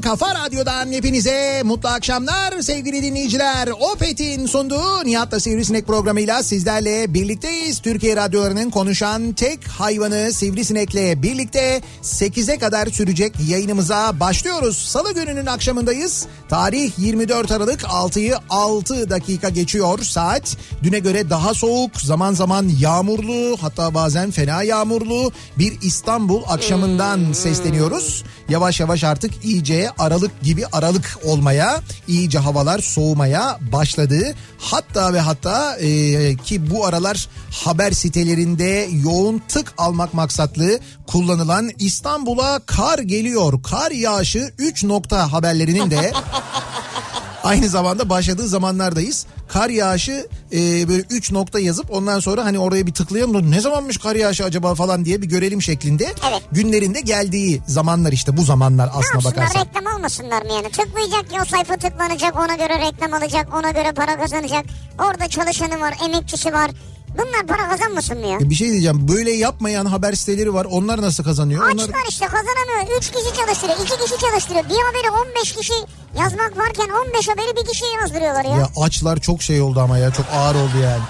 Kafa Kafa Radyo'dan hepinize mutlu akşamlar sevgili dinleyiciler. Opet'in sunduğu Nihat'la Sivrisinek programıyla sizlerle birlikteyiz. Türkiye radyolarının konuşan tek hayvanı Sivrisinek'le birlikte 8'e kadar sürecek yayınımıza başlıyoruz. Salı gününün akşamındayız. Tarih 24 Aralık 6'yı 6 dakika geçiyor saat. Düne göre daha soğuk, zaman zaman yağmurlu hatta bazen fena yağmurlu bir İstanbul akşamından sesleniyoruz. Yavaş yavaş artık iyice Aralık gibi Aralık olmaya, iyice havalar soğumaya başladı. Hatta ve hatta e, ki bu aralar haber sitelerinde yoğun tık almak maksatlı kullanılan İstanbul'a kar geliyor, kar yağışı 3 nokta haberlerinin de aynı zamanda başladığı zamanlardayız. Kar yağışı e, böyle 3 nokta yazıp ondan sonra hani oraya bir tıklayalım ne zamanmış kar yağışı acaba falan diye bir görelim şeklinde Evet. günlerinde geldiği zamanlar işte bu zamanlar aslına bakarsan. reklam almasınlar mı yani? Tıklayacak o sayfa tıklanacak ona göre reklam alacak ona göre para kazanacak. Orada çalışanı var emekçisi var. Bunlar para kazanmasın mı ya? E, Bir şey diyeceğim böyle yapmayan haber siteleri var onlar nasıl kazanıyor? Onlar... Açlar işte kazanamıyor. 3 kişi çalıştırıyor, 2 kişi çalıştırıyor. Bir haberi 15 kişi yazmak varken 15 haberi bir kişi yazdırıyorlar ya. Ya açlar çok şey oldu ama ya çok ağır oldu yani.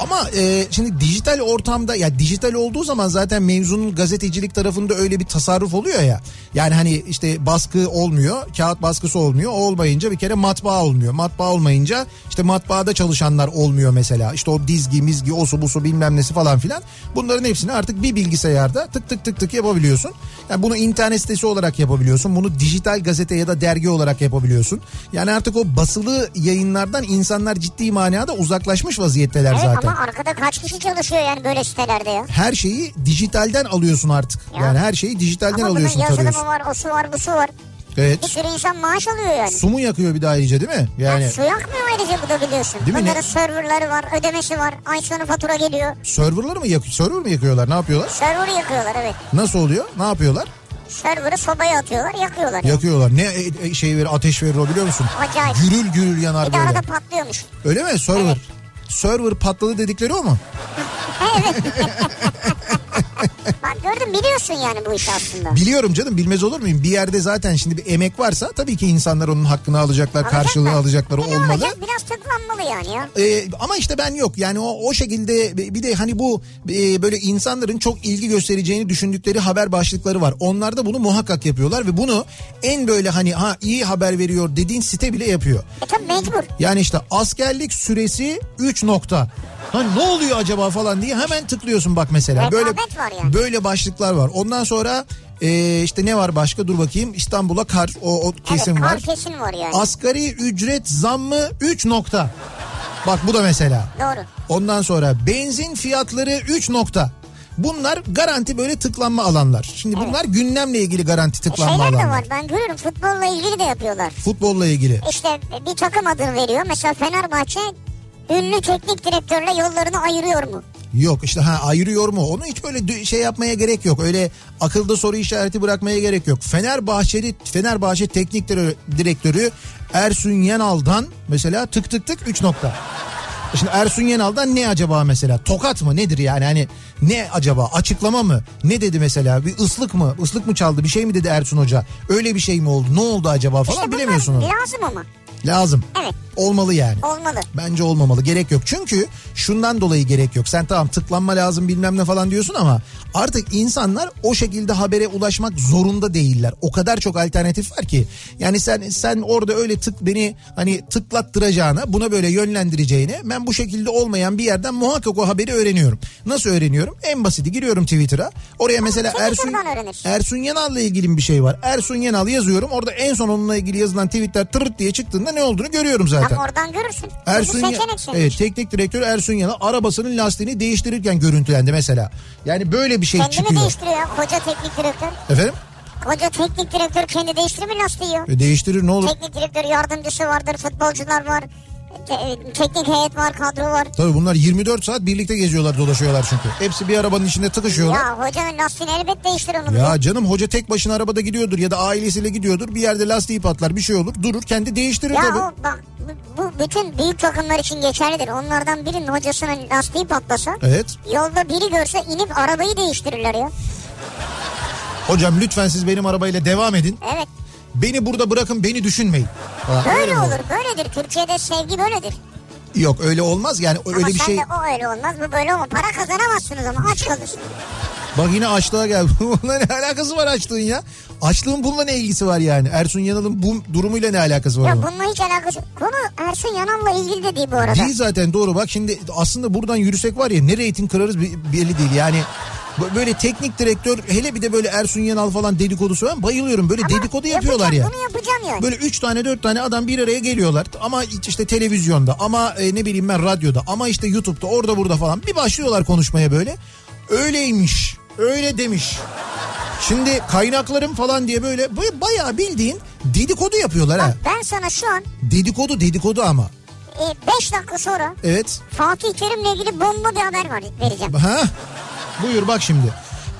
Ama e, şimdi dijital ortamda ya dijital olduğu zaman zaten mevzunun gazetecilik tarafında öyle bir tasarruf oluyor ya. Yani hani işte baskı olmuyor, kağıt baskısı olmuyor. O olmayınca bir kere matbaa olmuyor. Matbaa olmayınca işte matbaada çalışanlar olmuyor mesela. İşte o dizgi, mizgi, osu busu bilmem nesi falan filan. Bunların hepsini artık bir bilgisayarda tık tık tık tık yapabiliyorsun. Yani bunu internet sitesi olarak yapabiliyorsun. Bunu dijital gazete ya da dergi olarak yapabiliyorsun. Yani artık o basılı yayınlardan insanlar ciddi manada uzaklaşmış vaziyetteler Evet zaten. Ama arkada kaç kişi çalışıyor yani böyle sitelerde ya. Her şeyi dijitalden alıyorsun artık. Ya. Yani her şeyi dijitalden Ama alıyorsun yazılımı tarıyorsun. var, o su var, bu su var. Bir Evet. sürü insan maaş alıyor yani. Su mu yakıyor bir daha ayrıca değil mi? Yani Yani su yakmıyor ayrıca bu da biliyorsun. Değil mi? Bunların Ne- serverları var, ödemesi var. Ay sonu fatura geliyor. serverları mı yakıyor? Server mı yakıyorlar? Ne yapıyorlar? Server'ı yakıyorlar evet. Nasıl oluyor? Ne yapıyorlar? Server'ı sobaya atıyorlar, yakıyorlar. yani. Yakıyorlar. Ne e- e- şey verir, ateş verir o biliyor musun? Acayip. Gürül gürül yanar Bir böyle. arada patlıyormuş. Öyle mi? Server. Server patladı dedikleri o mu? Bak gördün biliyorsun yani bu işi aslında. Biliyorum canım bilmez olur muyum? Bir yerde zaten şimdi bir emek varsa tabii ki insanlar onun hakkını alacaklar, karşılığını alacakları ne olmalı. olacak? Biraz tıklanmalı yani ya. Ee, ama işte ben yok yani o o şekilde bir de hani bu e, böyle insanların çok ilgi göstereceğini düşündükleri haber başlıkları var. Onlar da bunu muhakkak yapıyorlar ve bunu en böyle hani ha iyi haber veriyor dediğin site bile yapıyor. E tabii mecbur. Yani işte askerlik süresi 3 nokta. Ha ne oluyor acaba falan diye hemen tıklıyorsun bak mesela. Böyle Rekabet var yani. böyle başlıklar var. Ondan sonra e, işte ne var başka dur bakayım. İstanbul'a kar o, o kesin evet, var. kar kesin var yani. Asgari ücret zammı 3 nokta. Bak bu da mesela. Doğru. Ondan sonra benzin fiyatları 3 nokta. Bunlar garanti böyle tıklanma alanlar. Şimdi bunlar gündemle ilgili garanti E tıklanma şeyler de alanlar. var ben görüyorum futbolla ilgili de yapıyorlar. Futbolla ilgili. İşte bir takım adını veriyor. Mesela Fenerbahçe ünlü teknik direktörle yollarını ayırıyor mu? Yok işte ha ayırıyor mu? Onu hiç böyle şey yapmaya gerek yok. Öyle akılda soru işareti bırakmaya gerek yok. Fenerbahçeli Fenerbahçe teknik dire- direktörü Ersun Yenal'dan mesela tık tık tık 3 nokta. Şimdi Ersun Yenal'dan ne acaba mesela? Tokat mı nedir yani hani ne acaba açıklama mı? Ne dedi mesela? Bir ıslık mı? Islık mı çaldı? Bir şey mi dedi Ersun Hoca? Öyle bir şey mi oldu? Ne oldu acaba falan İşte bilemiyorsun bunlar onu. lazım ama. Lazım. Evet Olmalı yani. olmalı. Bence olmamalı. Gerek yok. Çünkü şundan dolayı gerek yok. Sen tamam tıklanma lazım bilmem ne falan diyorsun ama artık insanlar o şekilde habere ulaşmak zorunda değiller. O kadar çok alternatif var ki. Yani sen sen orada öyle tık beni hani tıklattıracağına buna böyle yönlendireceğine ben bu şekilde olmayan bir yerden muhakkak o haberi öğreniyorum. Nasıl öğreniyorum? En basiti giriyorum Twitter''a. Oraya mesela Ersun. Ersun Yanal'la ilgili bir şey var. Ersun Yanal yazıyorum. Orada en son onunla ilgili yazılan tweetler tırırt diye çıktığında ne olduğunu görüyorum zaten. Ama oradan görürsün. Ersun Ya- evet, teknik direktör Ersun Yanal arabasının lastiğini değiştirirken görüntülendi mesela. Yani böyle bir şey Kendini çıkıyor. değiştiriyor ya koca teknik direktör. Efendim? Koca teknik direktör kendi değiştirir mi lastiği ya? E, değiştirir ne olur? Teknik direktör yardımcısı vardır, futbolcular var. te- teknik heyet var, kadro var. Tabii bunlar 24 saat birlikte geziyorlar dolaşıyorlar çünkü. Hepsi bir arabanın içinde tıkışıyorlar. Ya hocanın lastiğini elbet değiştir onu. Ya canım hoca tek başına arabada gidiyordur ya da ailesiyle gidiyordur. Bir yerde lastiği patlar bir şey olur durur kendi değiştirir Ya tabii. bak bu, bütün büyük takımlar için geçerlidir. Onlardan birinin hocasının lastiği patlasa Evet. yolda biri görse inip arabayı değiştirirler ya. Hocam lütfen siz benim arabayla devam edin. Evet. Beni burada bırakın beni düşünmeyin. Böyle Öyle olur. Böyledir. Türkiye'de sevgi böyledir. Yok öyle olmaz yani öyle ama bir sen şey. de o öyle olmaz. Bu böyle olmaz. Para kazanamazsınız ama aç kalırsın. Bak yine açlığa geldi. Bununla ne alakası var açlığın ya? Açlığın bununla ne ilgisi var yani? Ersun Yanal'ın bu durumuyla ne alakası var? Ya ama? bununla hiç alakası yok. Konu Ersun Yanal'la ilgili de değil bu arada. Değil zaten doğru bak şimdi aslında buradan yürüsek var ya ne reyting kırarız belli değil yani. Böyle teknik direktör hele bir de böyle Ersun Yanal falan dedikodusu ben bayılıyorum. Böyle Ama dedikodu yapıyorlar ya. Bunu yapacağım yani. Böyle üç tane dört tane adam bir araya geliyorlar ama işte televizyonda ama e, ne bileyim ben radyoda ama işte YouTube'da orada burada falan bir başlıyorlar konuşmaya böyle. Öyleymiş öyle demiş. Şimdi kaynaklarım falan diye böyle, bayağı bildiğin dedikodu yapıyorlar ha. Ben sana şu an Dedikodu dedikodu ama. 5 dakika sonra Evet. Fatih Terim'le ilgili bomba bir haber var, vereceğim. Ha? Buyur bak şimdi.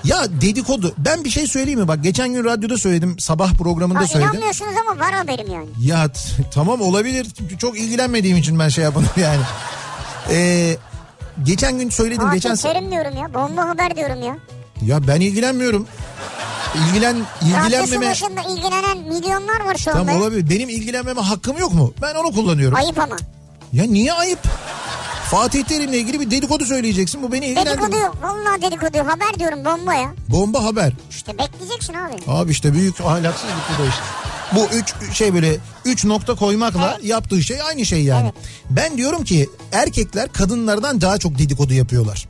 Ya dedikodu. Ben bir şey söyleyeyim mi? Bak geçen gün radyoda söyledim. Sabah programında Ha, söyledim. inanmıyorsunuz ama var haberim yani. Ya tamam olabilir. Çok ilgilenmediğim için ben şey yapmadım yani. Ee, geçen gün söyledim. Fatih geçen Terim diyorum ya. Bomba haber diyorum ya. Ya ben ilgilenmiyorum. İlgilen Radyosu ilgilenmeme başında ilgilenen milyonlar var şu anda. Tamam olabilir. Benim ilgilenmeme hakkım yok mu? Ben onu kullanıyorum. Ayıp ama. Ya niye ayıp? Fatih Terim'le ilgili bir dedikodu söyleyeceksin. Bu beni Dedikodu ilgilendirmiyor. yok. Vallahi dedikodu yok. Haber diyorum bomba ya. Bomba haber. İşte bekleyeceksin abi. Abi işte büyük ahlaksızlık bu da işte. Bu üç şey böyle üç nokta koymakla Evet. yaptığı şey aynı şey yani. Evet. Ben diyorum ki erkekler kadınlardan daha çok dedikodu yapıyorlar.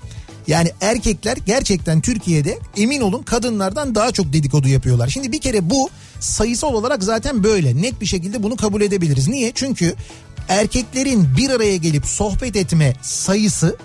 Yani erkekler gerçekten Türkiye'de emin olun kadınlardan daha çok dedikodu yapıyorlar. Şimdi bir kere bu sayısal olarak zaten böyle net bir şekilde bunu kabul edebiliriz. Niye? Çünkü erkeklerin bir araya gelip sohbet etme sayısı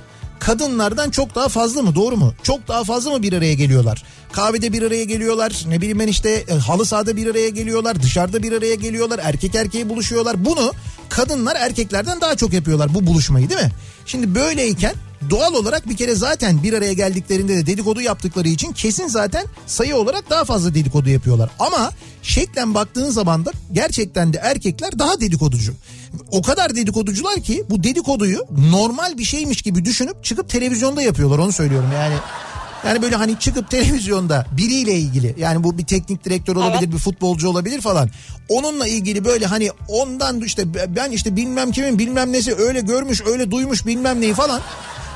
kadınlardan çok daha fazla mı doğru mu? Çok daha fazla mı bir araya geliyorlar? Kahvede bir araya geliyorlar ne bileyim ben işte e, halı sahada bir araya geliyorlar dışarıda bir araya geliyorlar erkek erkeğe buluşuyorlar. Bunu kadınlar erkeklerden daha çok yapıyorlar bu buluşmayı değil mi? Şimdi böyleyken doğal olarak bir kere zaten bir araya geldiklerinde de dedikodu yaptıkları için kesin zaten sayı olarak daha fazla dedikodu yapıyorlar. Ama şeklen baktığın zaman da gerçekten de erkekler daha dedikoducu. O kadar dedikoducular ki bu dedikoduyu normal bir şeymiş gibi düşünüp çıkıp televizyonda yapıyorlar onu söylüyorum yani. Yani böyle hani çıkıp televizyonda biriyle ilgili yani bu bir teknik direktör olabilir Evet. bir futbolcu olabilir falan. Onunla ilgili böyle hani ondan işte ben işte bilmem kimin bilmem nesi öyle görmüş öyle duymuş bilmem neyi falan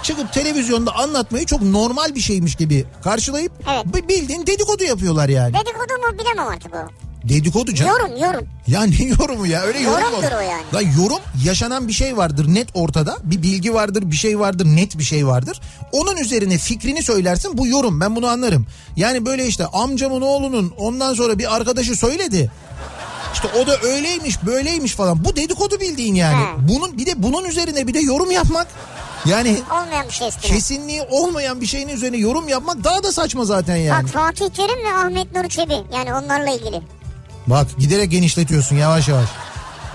çıkıp televizyonda anlatmayı çok normal bir şeymiş gibi karşılayıp Evet. bi- bildiğin dedikodu yapıyorlar yani. Dedikodu mu bilemem artık o. Dedikodu canım. Yorum yorum. Ya ne yorumu ya öyle yorum? Yorumdur o yani. La yorum yaşanan bir şey vardır net ortada. Bir bilgi vardır bir şey vardır net bir şey vardır. Onun üzerine fikrini söylersin bu yorum ben bunu anlarım. Yani böyle işte amcamın oğlunun ondan sonra bir arkadaşı söyledi. İşte o da öyleymiş böyleymiş falan. Bu dedikodu bildiğin yani. He. Bunun bir de bunun üzerine bir de yorum yapmak. Yani Olmayan bir şey üstüne. kesinliği olmayan bir şeyin üzerine yorum yapmak daha da saçma zaten yani. Bak Fatih Terim ve Ahmet Nur Çebi. Yani onlarla ilgili. Bak giderek genişletiyorsun yavaş yavaş.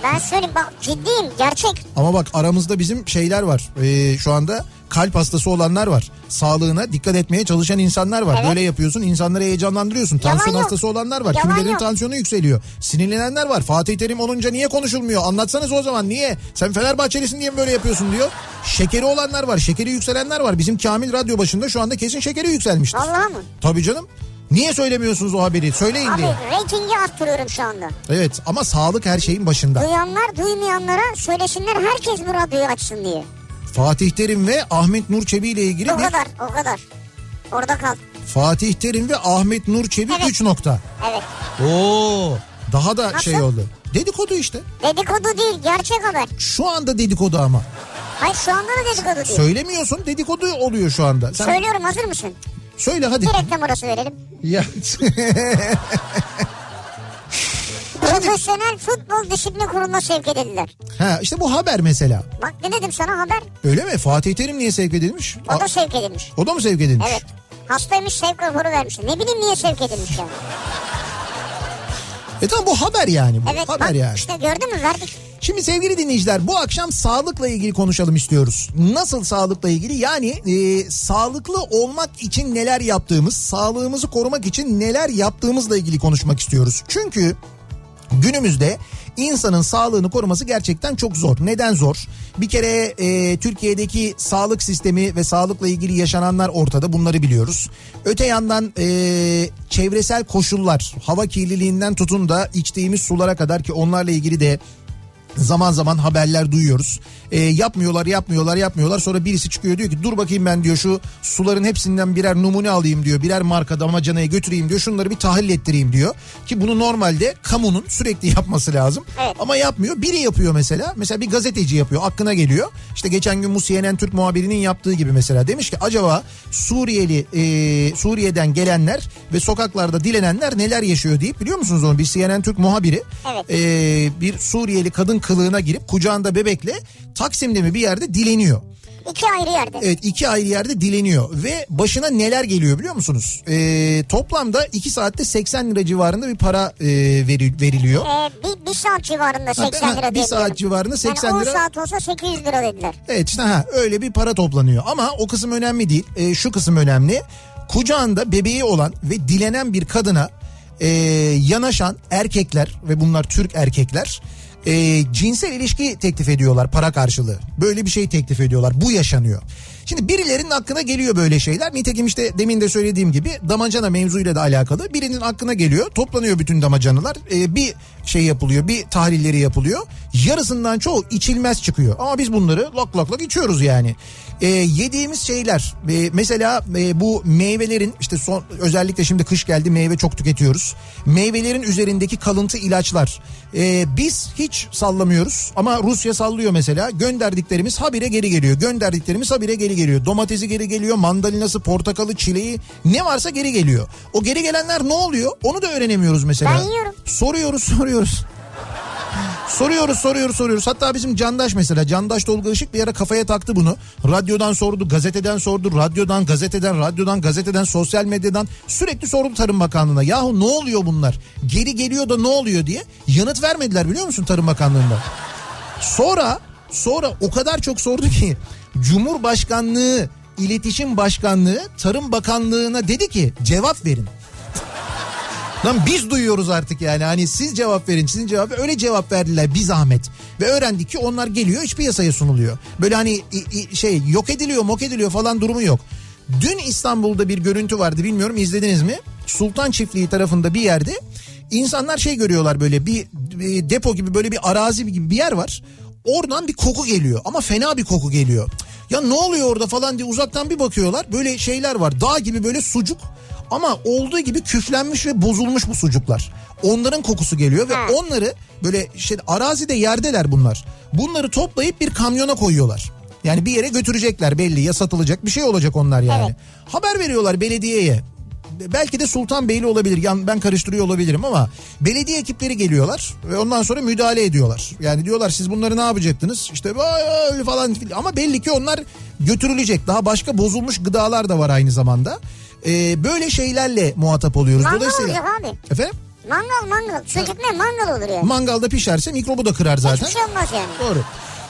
Ben söyleyeyim bak ciddiyim gerçek. Ama bak aramızda bizim şeyler var. Ee, şu anda kalp hastası olanlar var. Sağlığına dikkat etmeye çalışan insanlar var. Evet. Böyle yapıyorsun insanları heyecanlandırıyorsun. Yalan Tansiyon yok. hastası olanlar var. Yalan yok. tansiyonu yükseliyor. Sinirlenenler var. Fatih Terim olunca niye konuşulmuyor? Anlatsanız o zaman niye? Sen Fenerbahçelisin diye mi böyle yapıyorsun diyor. Şekeri olanlar var. Şekeri yükselenler var. Bizim Kamil radyo başında şu anda kesin şekeri yükselmiştir. Vallahi mı? Tabii canım. Niye söylemiyorsunuz o haberi? Söyleyin Abi diye. reytingi arttırıyorum şu anda. Evet ama sağlık her şeyin başında. Duyanlar duymayanlara söylesinler herkes bu radyoyu açsın diye. Fatih Terim ve Ahmet Nur Çebi ile ilgili O bir kadar o kadar. Orada kal. Fatih Terim ve Ahmet Nur Çebi Evet. 3 nokta. Evet. Oo, daha da Nasıl? şey oldu. Dedikodu işte. Dedikodu değil gerçek haber. Şu anda dedikodu ama. Hayır şu anda da dedikodu değil. Söylemiyorsun dedikodu oluyor şu anda. Sen Söylüyorum hazır mısın? Söyle hadi. Bir reklam arası verelim. Ya. Profesyonel Futbol Disiplin Kurulu'na sevk edildiler. ha işte bu haber mesela. Bak ne dedim sana haber. Öyle mi? Fatih Terim niye sevk edilmiş? O da sevk edilmiş. o da mı sevk edilmiş? Evet. Hastaymış sevk raporu vermiş. Ne bileyim niye sevk edilmiş yani. E tamam bu haber yani. Bu Evet haber bak yani. işte gördün mü verdik. Şimdi sevgili dinleyiciler bu akşam sağlıkla ilgili konuşalım istiyoruz. Nasıl sağlıkla ilgili? Yani e, sağlıklı olmak için neler yaptığımız, sağlığımızı korumak için neler yaptığımızla ilgili konuşmak istiyoruz. Çünkü Günümüzde insanın sağlığını koruması gerçekten çok zor. Neden zor? Bir kere e, Türkiye'deki sağlık sistemi ve sağlıkla ilgili yaşananlar ortada bunları biliyoruz. Öte yandan e, çevresel koşullar hava kirliliğinden tutun da içtiğimiz sulara kadar ki onlarla ilgili de zaman zaman haberler duyuyoruz. E, yapmıyorlar yapmıyorlar yapmıyorlar sonra birisi çıkıyor diyor ki dur bakayım ben diyor şu suların hepsinden birer numune alayım diyor. Birer marka damacanaya götüreyim diyor şunları bir tahlil ettireyim diyor. Ki bunu normalde kamunun sürekli yapması lazım. Evet. Ama yapmıyor biri yapıyor mesela. Mesela bir gazeteci yapıyor aklına geliyor. İşte geçen gün bu CNN Türk muhabirinin yaptığı gibi mesela demiş ki acaba Suriyeli e, Suriye'den gelenler ve sokaklarda dilenenler neler yaşıyor deyip biliyor musunuz onu bir CNN Türk muhabiri Evet. e, bir Suriyeli kadın kılığına girip kucağında bebekle Taksim'de mi bir yerde dileniyor. İki ayrı yerde. Evet iki ayrı yerde dileniyor ve başına neler geliyor biliyor musunuz? E, toplamda 2 saatte 80 lira civarında bir para e, veri- veriliyor. Ee, bir, bir saat civarında 80 ha, lira bir dediler. saat civarında 80 yani 10 lira. saat olsa 800 lira dediler. Evet işte ha öyle bir para toplanıyor ama o kısım önemli değil. E, şu kısım önemli. Kucağında bebeği olan ve dilenen bir kadına e, yanaşan erkekler ve bunlar Türk erkekler e, cinsel ilişki teklif ediyorlar para karşılığı. Böyle bir şey teklif ediyorlar. Bu yaşanıyor. Şimdi birilerinin aklına geliyor böyle şeyler. Nitekim işte demin de söylediğim gibi damacana mevzuyla da alakalı. Birinin aklına geliyor. Toplanıyor bütün damacanalar. E, bir şey yapılıyor. Bir tahlilleri yapılıyor. Yarısından çoğu içilmez çıkıyor. Ama biz bunları lak lak lak içiyoruz yani. E, yediğimiz şeyler e, mesela e, bu meyvelerin işte son özellikle şimdi kış geldi meyve çok tüketiyoruz. Meyvelerin üzerindeki kalıntı ilaçlar. E, biz hiç sallamıyoruz ama Rusya sallıyor mesela. Gönderdiklerimiz habire geri geliyor. Gönderdiklerimiz habire geri geliyor. Domatesi geri geliyor, mandalinası, portakalı, çileği ne varsa geri geliyor. O geri gelenler ne oluyor? Onu da öğrenemiyoruz mesela. Ben yiyorum. Soruyoruz, soruyoruz. Soruyoruz soruyoruz soruyoruz. Hatta bizim Candaş mesela Candaş Tolga Işık bir ara kafaya taktı bunu. Radyodan sordu, gazeteden sordu, radyodan, gazeteden, radyodan, gazeteden, sosyal medyadan sürekli sordu Tarım Bakanlığı'na. Yahu ne oluyor bunlar? Geri geliyor da ne oluyor diye yanıt vermediler biliyor musun Tarım Bakanlığı'nda? Sonra sonra o kadar çok sordu ki Cumhurbaşkanlığı İletişim Başkanlığı Tarım Bakanlığı'na dedi ki cevap verin. Lan biz duyuyoruz artık yani hani siz cevap verin sizin cevap öyle cevap verdiler bir zahmet ve öğrendik ki onlar geliyor iç piyasaya sunuluyor. Böyle hani şey yok ediliyor mok ediliyor falan durumu yok. Dün İstanbul'da bir görüntü vardı bilmiyorum izlediniz mi? Sultan Çiftliği tarafında bir yerde insanlar şey görüyorlar böyle bir, bir depo gibi böyle bir arazi gibi bir yer var. Oradan bir koku geliyor ama fena bir koku geliyor. Ya ne oluyor orada falan diye uzaktan bir bakıyorlar. Böyle şeyler var dağ gibi böyle sucuk ama olduğu gibi küflenmiş ve bozulmuş bu sucuklar. Onların kokusu geliyor ve Ha. onları böyle şey arazide yerdeler bunlar. Bunları toplayıp bir kamyona koyuyorlar. Yani bir yere götürecekler belli ya satılacak bir şey olacak onlar yani. Evet. Haber veriyorlar belediyeye. Belki de Sultanbeyli olabilir. Yan ben karıştırıyor olabilirim ama belediye ekipleri geliyorlar ve ondan sonra müdahale ediyorlar. Yani diyorlar siz bunları ne yapacaktınız? İşte falan filan. ama belli ki onlar götürülecek. Daha başka bozulmuş gıdalar da var aynı zamanda. Ee, böyle şeylerle muhatap oluyoruz. Mangal Dolayısıyla olacak abi. efendim Mangal mangal. Sucuk ne mangal olur yani. mangalda pişerse mikrobu da kırar zaten. Hiçbir şey olmaz yani. Doğru.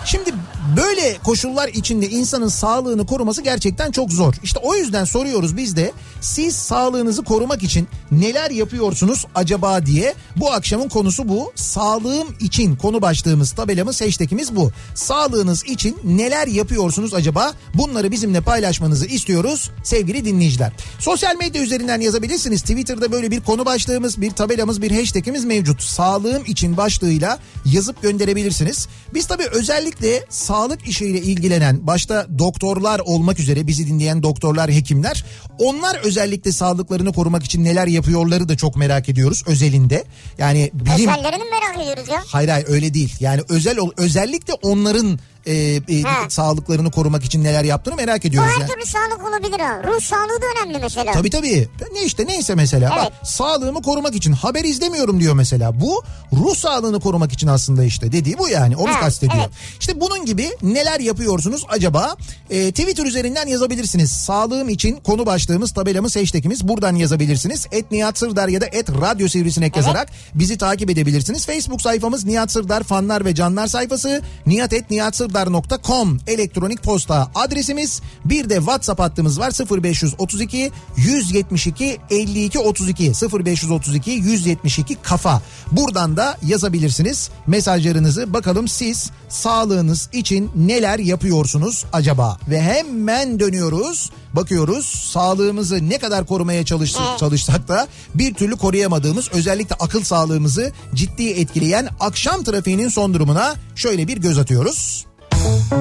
Şimdi böyle koşullar içinde insanın sağlığını koruması gerçekten çok zor. İşte o yüzden soruyoruz biz de siz sağlığınızı korumak için neler yapıyorsunuz acaba diye. Bu akşamın konusu bu. Sağlığım için konu başlığımız, tabelamız, hashtagimiz bu. Sağlığınız için neler yapıyorsunuz acaba? Bunları bizimle paylaşmanızı istiyoruz sevgili dinleyiciler. Sosyal medya üzerinden yazabilirsiniz. Twitter'da böyle bir konu başlığımız, bir tabelamız, bir hashtagimiz mevcut. Sağlığım için başlığıyla yazıp gönderebilirsiniz. Biz tabii özellikle sağlık işiyle ilgilenen başta doktorlar olmak üzere bizi dinleyen doktorlar, hekimler onlar özellikle sağlıklarını korumak için neler yapıyorları da çok merak ediyoruz özelinde. Yani bilim Özellerini merak ediyoruz ya. Hayır hayır öyle değil. Yani özel özellikle onların e, e, Ha. sağlıklarını korumak için neler yaptığını merak Bu ediyoruz. her yani. türlü sağlık olabilir ha. Ruh sağlığı da önemli mesela. Tabii tabii. Ne işte neyse mesela. Evet. Bak sağlığımı korumak için haber izlemiyorum diyor mesela. Bu ruh sağlığını korumak için aslında işte dediği bu yani. Onu Ha, kastediyor. evet. İşte bunun gibi neler yapıyorsunuz acaba? Ee, Twitter üzerinden yazabilirsiniz. Sağlığım için konu başlığımız, tabelamız, hashtagimiz buradan yazabilirsiniz. Et Nihat Sırdar ya da et Radyo Sivrisinek yazarak bizi takip edebilirsiniz. Facebook sayfamız Nihat Sırdar fanlar ve canlar sayfası. Nihat et serdar.com elektronik posta adresimiz. Bir de WhatsApp hattımız var 0532 172 52 32 0532 172 kafa. Buradan da yazabilirsiniz mesajlarınızı. Bakalım siz sağlığınız için neler yapıyorsunuz acaba? Ve hemen dönüyoruz. Bakıyoruz sağlığımızı ne kadar korumaya çalıştık, çalışsak da bir türlü koruyamadığımız özellikle akıl sağlığımızı ciddi etkileyen akşam trafiğinin son durumuna şöyle bir göz atıyoruz. thank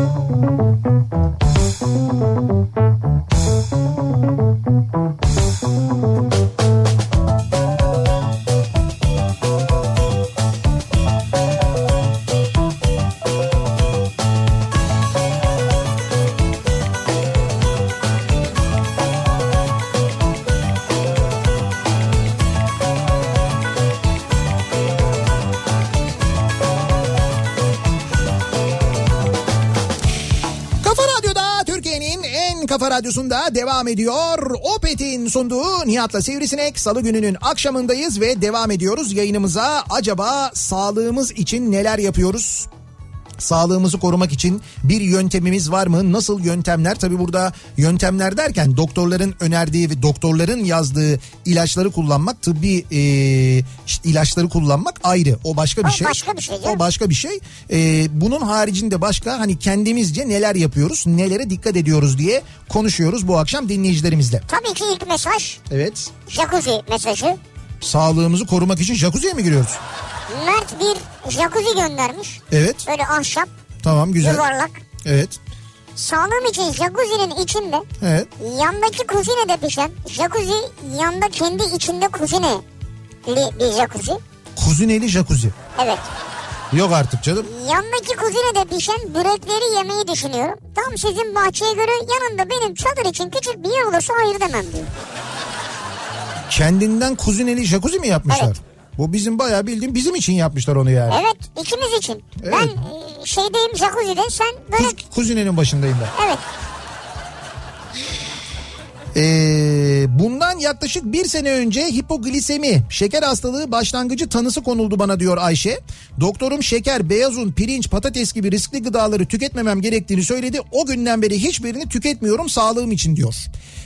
you kafa radyosunda devam ediyor. Opet'in sunduğu Nihat'la Sivrisinek salı gününün akşamındayız ve devam ediyoruz yayınımıza. Acaba sağlığımız için neler yapıyoruz? Sağlığımızı korumak için bir yöntemimiz var mı? Nasıl yöntemler? Tabi burada yöntemler derken doktorların önerdiği ve doktorların yazdığı ilaçları kullanmak, tıbbi e, işte ilaçları kullanmak ayrı. O başka bir O şey. başka bir şey. O başka bir şey. E, bunun haricinde başka hani kendimizce neler yapıyoruz, nelere dikkat ediyoruz diye konuşuyoruz bu akşam dinleyicilerimizle. Tabii ki ilk mesaj Evet. jacuzzi mesajı. Sağlığımızı korumak için jacuzziye mi giriyoruz? Mert bir jacuzzi göndermiş. Evet. Böyle ahşap, Tamam güzel. yuvarlak. Evet. Sağlığım için jacuzzi'nin içinde Evet. yandaki kuzinede pişen jacuzzi yanda kendi içinde kuzineli bir jacuzzi. Kuzineli jacuzzi. Evet. Yok artık canım. Yandaki kuzinede pişen börekleri yemeyi düşünüyorum. Tam sizin bahçeye göre yanında benim çadır için küçük bir yer olursa hayır demem diyor. Kendinden kuzineli jacuzzi mi yapmışlar? Evet. Bu bizim bayağı bildiğim bizim için yapmışlar onu yani. Evet ikimiz için. Evet. Ben e, şeydeyim jacuzzi'de sen böyle Kuz, kuzinenin başındayım ben. evet Ee, bundan yaklaşık bir sene önce hipoglisemi, şeker hastalığı başlangıcı tanısı konuldu bana diyor Ayşe. Doktorum şeker, beyaz un, pirinç, patates gibi riskli gıdaları tüketmemem gerektiğini söyledi. O günden beri hiçbirini tüketmiyorum sağlığım için diyor.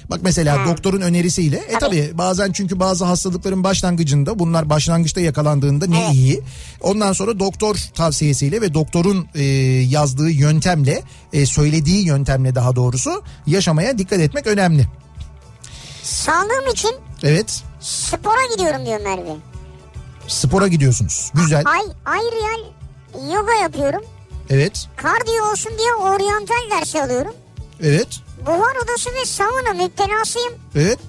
Bak mesela Ha. doktorun önerisiyle. E tabi bazen çünkü bazı hastalıkların başlangıcında bunlar başlangıçta yakalandığında ne Evet. iyi. Ondan sonra doktor tavsiyesiyle ve doktorun e, yazdığı yöntemle, e, söylediği yöntemle daha doğrusu yaşamaya dikkat etmek önemli. Sağlığım için Evet. spora gidiyorum diyor Merve. Spora gidiyorsunuz. Güzel. Ay, ayrıca yoga yapıyorum. Evet. Kardiyo olsun diye oryantal dersi alıyorum. Evet. Buhar odası ve sauna müptelasıyım. Evet.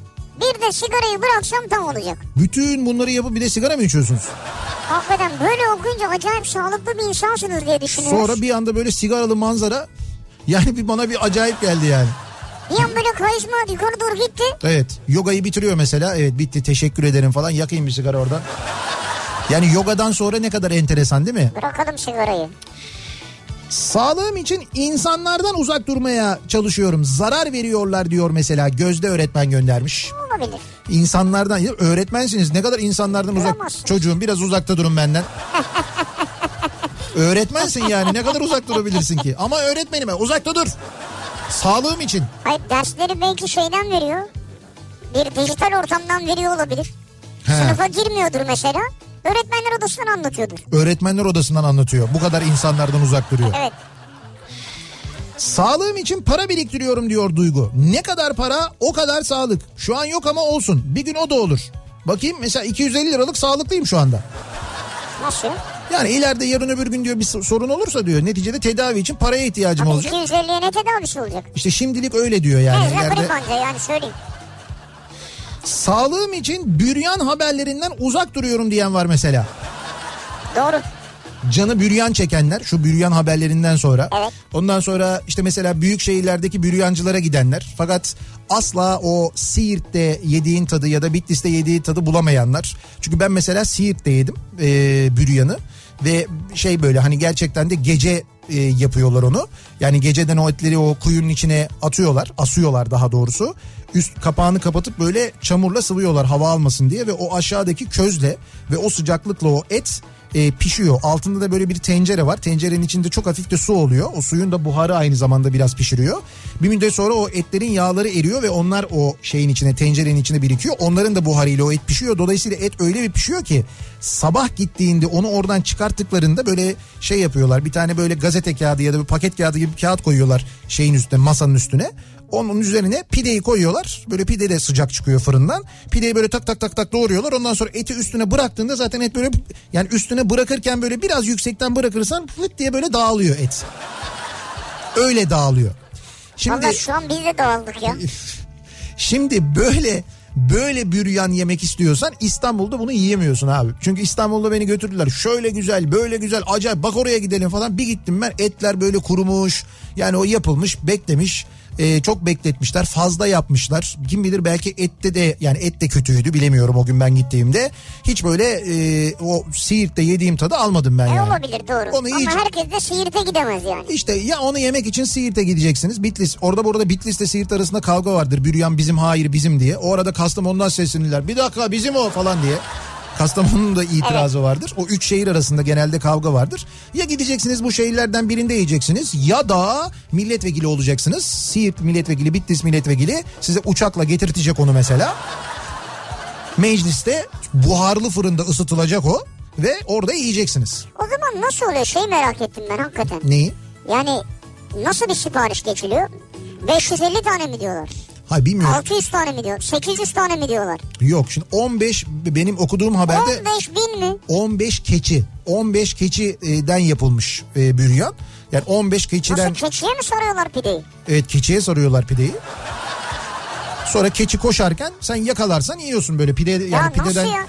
Bir de sigarayı bıraksam tam olacak. Bütün bunları yapıp bir de sigara mı içiyorsunuz? Hakikaten böyle okuyunca acayip sağlıklı bir insansınız diye düşünüyoruz. Sonra bir anda böyle sigaralı manzara yani bir bana bir acayip geldi yani. An böyle karizma yukarı doğru gitti. Evet. Yogayı bitiriyor mesela. Evet bitti teşekkür ederim falan. Yakayım bir sigara oradan. Yani yogadan sonra ne kadar enteresan değil mi? Bırakalım sigarayı. Sağlığım için insanlardan uzak durmaya çalışıyorum. Zarar veriyorlar diyor mesela Gözde öğretmen göndermiş. Olabilir. İnsanlardan öğretmensiniz ne kadar insanlardan uzak çocuğum biraz uzakta durun benden. Öğretmensin yani ne kadar uzak durabilirsin ki? Ama öğretmenime uzakta dur. Sağlığım için. Hayır dersleri belki şeyden veriyor. Bir dijital ortamdan veriyor olabilir. He. Sınıfa girmiyordur mesela. Öğretmenler odasından anlatıyordur. Öğretmenler odasından anlatıyor. Bu kadar insanlardan uzak duruyor. Evet. Sağlığım için para biriktiriyorum diyor Duygu. Ne kadar para o kadar sağlık. Şu an yok ama olsun. Bir gün o da olur. Bakayım mesela 250 liralık sağlıklıyım şu anda. Nasıl? Yani ileride yarın öbür gün diyor bir sorun olursa diyor neticede tedavi için paraya ihtiyacım Abi olacak. 250'ye ne tedavisi olacak? İşte şimdilik öyle diyor yani. Evet, ileride... anca yani söyleyeyim. Sağlığım için büryan haberlerinden uzak duruyorum diyen var mesela. Doğru. Canı büryan çekenler şu büryan haberlerinden sonra. Evet. Ondan sonra işte mesela büyük şehirlerdeki büryancılara gidenler. Fakat asla o Siirt'te yediğin tadı ya da Bitlis'te yediği tadı bulamayanlar. Çünkü ben mesela Siirt'te yedim e, büryanı. Ve şey böyle hani gerçekten de gece e, yapıyorlar onu. Yani geceden o etleri o kuyunun içine atıyorlar. Asıyorlar daha doğrusu. Üst kapağını kapatıp böyle çamurla sıvıyorlar hava almasın diye. Ve o aşağıdaki közle ve o sıcaklıkla o et e, pişiyor. Altında da böyle bir tencere var. Tencerenin içinde çok hafif de su oluyor. O suyun da buharı aynı zamanda biraz pişiriyor. Bir müddet sonra o etlerin yağları eriyor ve onlar o şeyin içine tencerenin içine birikiyor. Onların da buharıyla o et pişiyor. Dolayısıyla et öyle bir pişiyor ki sabah gittiğinde onu oradan çıkarttıklarında böyle şey yapıyorlar. Bir tane böyle gazete kağıdı ya da bir paket kağıdı gibi bir kağıt koyuyorlar şeyin üstüne masanın üstüne. Onun üzerine pideyi koyuyorlar. Böyle pide de sıcak çıkıyor fırından. Pideyi böyle tak tak tak tak doğruyorlar. Ondan sonra eti üstüne bıraktığında zaten et böyle yani üstüne bırakırken böyle biraz yüksekten bırakırsan fıt diye böyle dağılıyor et. Öyle dağılıyor. Şimdi Vallahi şu an biz de dağıldık ya. Şimdi böyle böyle büryan yemek istiyorsan İstanbul'da bunu yiyemiyorsun abi. Çünkü İstanbul'da beni götürdüler. Şöyle güzel, böyle güzel, acayip bak oraya gidelim falan. Bir gittim ben etler böyle kurumuş. Yani o yapılmış, beklemiş e, çok bekletmişler fazla yapmışlar. Kim bilir belki ette de yani et de kötüydü bilemiyorum o gün ben gittiğimde. Hiç böyle e, o Siirt'te yediğim tadı almadım ben e, yani. Olabilir doğru onu ama iyice... herkes de Siirt'e gidemez yani. İşte ya onu yemek için Siirt'e gideceksiniz. Bitlis orada burada Bitlis'te Siirt arasında kavga vardır. Büryan bizim hayır bizim diye. O arada Kastamonu'dan seslenirler. Bir dakika bizim o falan diye. Kastamonu'nun da itirazı evet. vardır. O üç şehir arasında genelde kavga vardır. Ya gideceksiniz bu şehirlerden birinde yiyeceksiniz ya da milletvekili olacaksınız. Siirt milletvekili, Bitlis milletvekili size uçakla getirtecek onu mesela. Mecliste buharlı fırında ısıtılacak o ve orada yiyeceksiniz. O zaman nasıl oluyor? Şey merak ettim ben hakikaten. Neyi? Yani nasıl bir sipariş geçiliyor? 550 tane mi diyorlar? Hayır bilmiyorum. 600 tane mi diyor? 800 tane mi diyorlar? Yok şimdi 15 benim okuduğum haberde. 15 bin mi? 15 keçi. 15 keçiden yapılmış e, büryan. Yani 15 keçiden... Nasıl keçiye mi soruyorlar pideyi? Evet keçiye soruyorlar pideyi. Sonra keçi koşarken sen yakalarsan yiyorsun böyle pide yani ya pideden. Nasıl ya?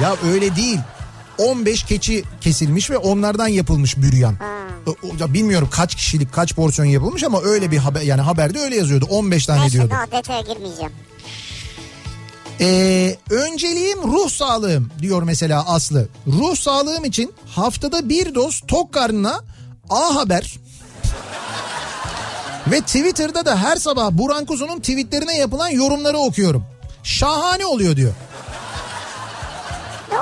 Ya öyle değil. 15 keçi kesilmiş ve onlardan yapılmış büryan. Ya bilmiyorum kaç kişilik kaç porsiyon yapılmış ama öyle bir haber yani haberde öyle yazıyordu. 15 tane Neyse, diyordu. daha detaya girmeyeceğim. Ee, önceliğim ruh sağlığım diyor mesela Aslı. Ruh sağlığım için haftada bir doz tok karnına A Haber ve Twitter'da da her sabah Burhan Kuzu'nun tweetlerine yapılan yorumları okuyorum. Şahane oluyor diyor.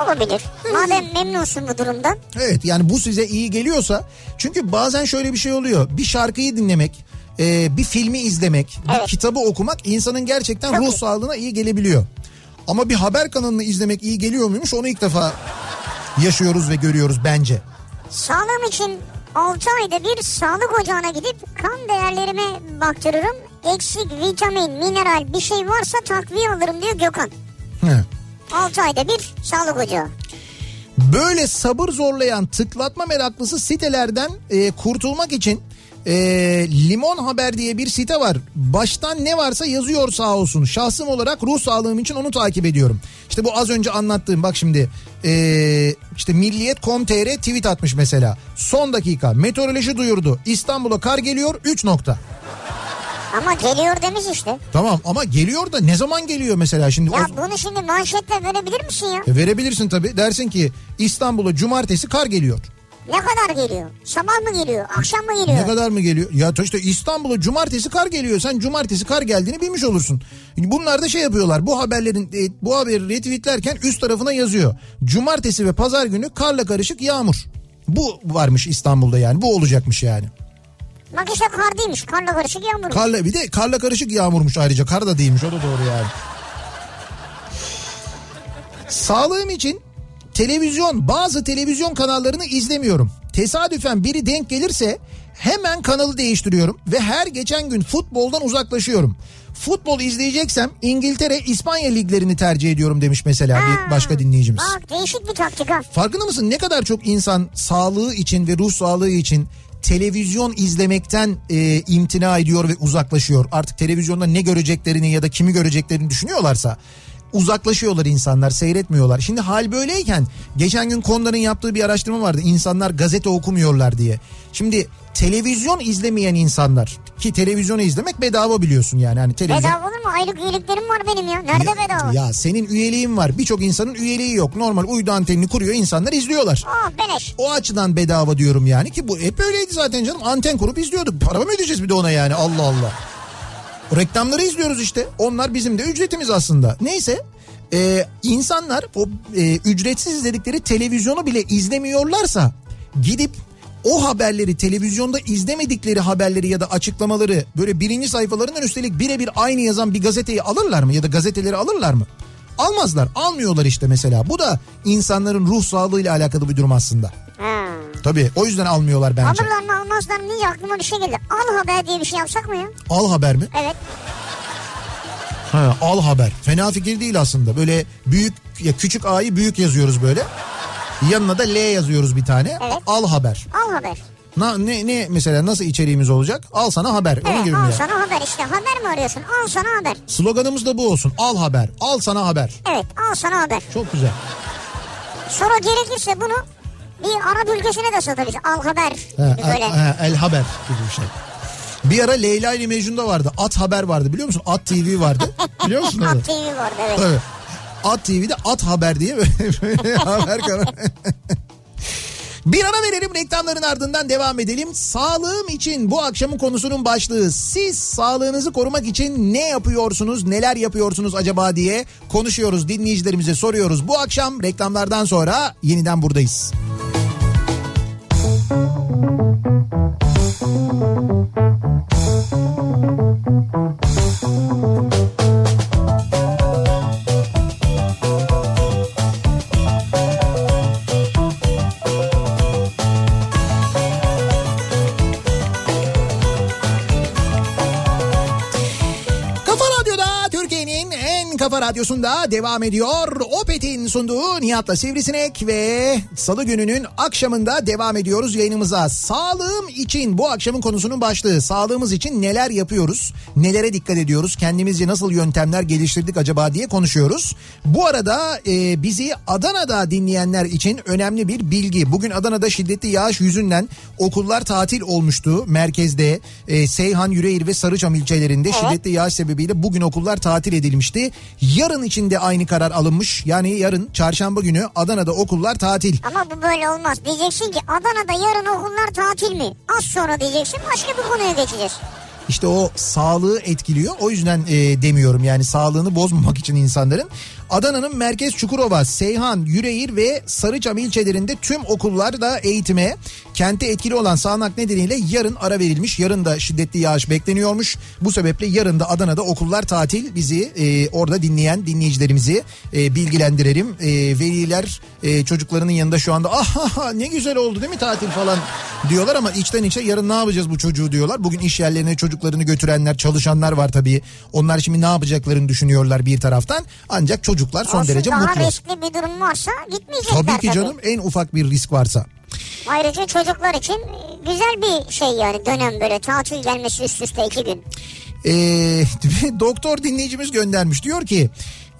Olabilir? Madem memnunsun bu durumdan. Evet yani bu size iyi geliyorsa çünkü bazen şöyle bir şey oluyor. Bir şarkıyı dinlemek, e, bir filmi izlemek, evet. bir kitabı okumak insanın gerçekten Çok ruh iyi. sağlığına iyi gelebiliyor. Ama bir haber kanalını izlemek iyi geliyor muymuş onu ilk defa yaşıyoruz ve görüyoruz bence. Sağlığım için 6 ayda bir sağlık ocağına gidip kan değerlerime baktırırım. Eksik vitamin, mineral bir şey varsa takviye alırım diyor Gökhan. He. 6 ayda bir sağlık ocağı. Böyle sabır zorlayan tıklatma meraklısı sitelerden e, kurtulmak için e, Limon Haber diye bir site var. Baştan ne varsa yazıyor sağ olsun. Şahsım olarak ruh sağlığım için onu takip ediyorum. İşte bu az önce anlattığım bak şimdi e, işte Milliyet.com.tr tweet atmış mesela. Son dakika meteoroloji duyurdu. İstanbul'a kar geliyor 3 nokta. Ama geliyor demiş işte. Tamam ama geliyor da ne zaman geliyor mesela şimdi? Ya o... bunu şimdi manşetle verebilir misin ya? E, verebilirsin tabii. Dersin ki İstanbul'a cumartesi kar geliyor. Ne kadar geliyor? Sabah mı geliyor? Akşam mı geliyor? Ne kadar mı geliyor? Ya işte İstanbul'a cumartesi kar geliyor. Sen cumartesi kar geldiğini bilmiş olursun. Bunlar da şey yapıyorlar. Bu haberlerin e, bu haberi retweetlerken üst tarafına yazıyor. Cumartesi ve pazar günü karla karışık yağmur. Bu varmış İstanbul'da yani. Bu olacakmış yani. Bak işte kar değilmiş. Karla karışık yağmur. Karla, bir de karla karışık yağmurmuş ayrıca. Kar da değilmiş. O da doğru yani. Sağlığım için televizyon bazı televizyon kanallarını izlemiyorum. Tesadüfen biri denk gelirse hemen kanalı değiştiriyorum ve her geçen gün futboldan uzaklaşıyorum. Futbol izleyeceksem İngiltere, İspanya liglerini tercih ediyorum demiş mesela ha, bir başka dinleyicimiz. Bak değişik bir taktik ha. Farkında mısın ne kadar çok insan sağlığı için ve ruh sağlığı için televizyon izlemekten e, imtina ediyor ve uzaklaşıyor. Artık televizyonda ne göreceklerini ya da kimi göreceklerini düşünüyorlarsa uzaklaşıyorlar insanlar seyretmiyorlar. Şimdi hal böyleyken geçen gün Konda'nın yaptığı bir araştırma vardı. İnsanlar gazete okumuyorlar diye. Şimdi televizyon izlemeyen insanlar ki televizyonu izlemek bedava biliyorsun yani. Hani televizyon... Bedava olur mu? Aylık üyeliklerim var benim ya. Nerede ya, bedava? Ya senin üyeliğin var. Birçok insanın üyeliği yok. Normal uydu antenini kuruyor insanlar izliyorlar. Aa beleş. O açıdan bedava diyorum yani ki bu hep öyleydi zaten canım. Anten kurup izliyorduk. Para mı ödeyeceğiz bir de ona yani Allah Allah. Reklamları izliyoruz işte. Onlar bizim de ücretimiz aslında. Neyse Ee, insanlar o e, ücretsiz izledikleri televizyonu bile izlemiyorlarsa gidip o haberleri televizyonda izlemedikleri haberleri ya da açıklamaları böyle birinci sayfalarından üstelik birebir aynı yazan bir gazeteyi alırlar mı ya da gazeteleri alırlar mı? Almazlar almıyorlar işte mesela bu da insanların ruh sağlığıyla alakalı bir durum aslında. Ha. Tabii o yüzden almıyorlar bence. Alırlar mı almazlar mı diye aklıma bir şey geldi. Al haber diye bir şey yapsak mı ya? Al haber mi? Evet. Ha, al haber. Fena fikir değil aslında. Böyle büyük ya küçük A'yı büyük yazıyoruz böyle. Yanına da L yazıyoruz bir tane. Evet. Al haber. Al haber. Na, ne, ne mesela nasıl içeriğimiz olacak? Al sana haber. Onun Evet gibi mi al ya? sana haber işte. Haber mi arıyorsun? Al sana haber. Sloganımız da bu olsun. Al haber. Al sana haber. Evet al sana haber. Çok güzel. Sonra gerekirse bunu bir Arap ülkesine de satabiliriz. Al haber. Ha, Böyle. el, ha, el haber gibi bir şey. Bir ara Leyla ile Mecnun'da vardı. At haber vardı biliyor musun? At TV vardı. Biliyor musun? At TV vardı evet. Tabii. At TV'de At Haber diye haber kanalı. Bir ara verelim reklamların ardından devam edelim. Sağlığım için bu akşamın konusunun başlığı. Siz sağlığınızı korumak için ne yapıyorsunuz, neler yapıyorsunuz acaba diye konuşuyoruz. Dinleyicilerimize soruyoruz. Bu akşam reklamlardan sonra yeniden buradayız. Kafa radyosunda devam ediyor. Opet'in sunduğu Nihat'la Sivrisinek ve Salı gününün akşamında devam ediyoruz yayınımıza. Sağlığım için bu akşamın konusunun başlığı. Sağlığımız için neler yapıyoruz? Nelere dikkat ediyoruz? Kendimizce nasıl yöntemler geliştirdik acaba diye konuşuyoruz. Bu arada e, bizi Adana'da dinleyenler için önemli bir bilgi. Bugün Adana'da şiddetli yağış yüzünden okullar tatil olmuştu. Merkezde e, Seyhan, Yüreğir ve Sarıçam ilçelerinde şiddetli yağış sebebiyle bugün okullar tatil edilmişti. Yarın içinde aynı karar alınmış. Yani yarın çarşamba günü Adana'da okullar tatil. Ama bu böyle olmaz. Diyeceksin ki Adana'da yarın okullar tatil mi? Az sonra diyeceksin başka bir konuya geçeceğiz. İşte o sağlığı etkiliyor. O yüzden e, demiyorum yani sağlığını bozmamak için insanların. Adana'nın merkez Çukurova, Seyhan, Yüreğir ve Sarıçam ilçelerinde tüm okullarda eğitime kente etkili olan sağanak nedeniyle yarın ara verilmiş. Yarın da şiddetli yağış bekleniyormuş. Bu sebeple yarın da Adana'da okullar tatil. Bizi e, orada dinleyen dinleyicilerimizi e, bilgilendirelim. E, veliler e, çocuklarının yanında şu anda ah ne güzel oldu değil mi tatil falan diyorlar ama içten içe yarın ne yapacağız bu çocuğu diyorlar. Bugün iş yerlerine çocuklarını götürenler çalışanlar var tabii. Onlar şimdi ne yapacaklarını düşünüyorlar bir taraftan. Ancak çocuklar son Olsun, derece daha mutlu. riskli bir durum varsa gitmeyecekler Tabii ki canım en ufak bir risk varsa. Ayrıca çocuklar için e, güzel bir şey yani dönem böyle tatil gelmesi üst üste iki gün. Ee, doktor dinleyicimiz göndermiş diyor ki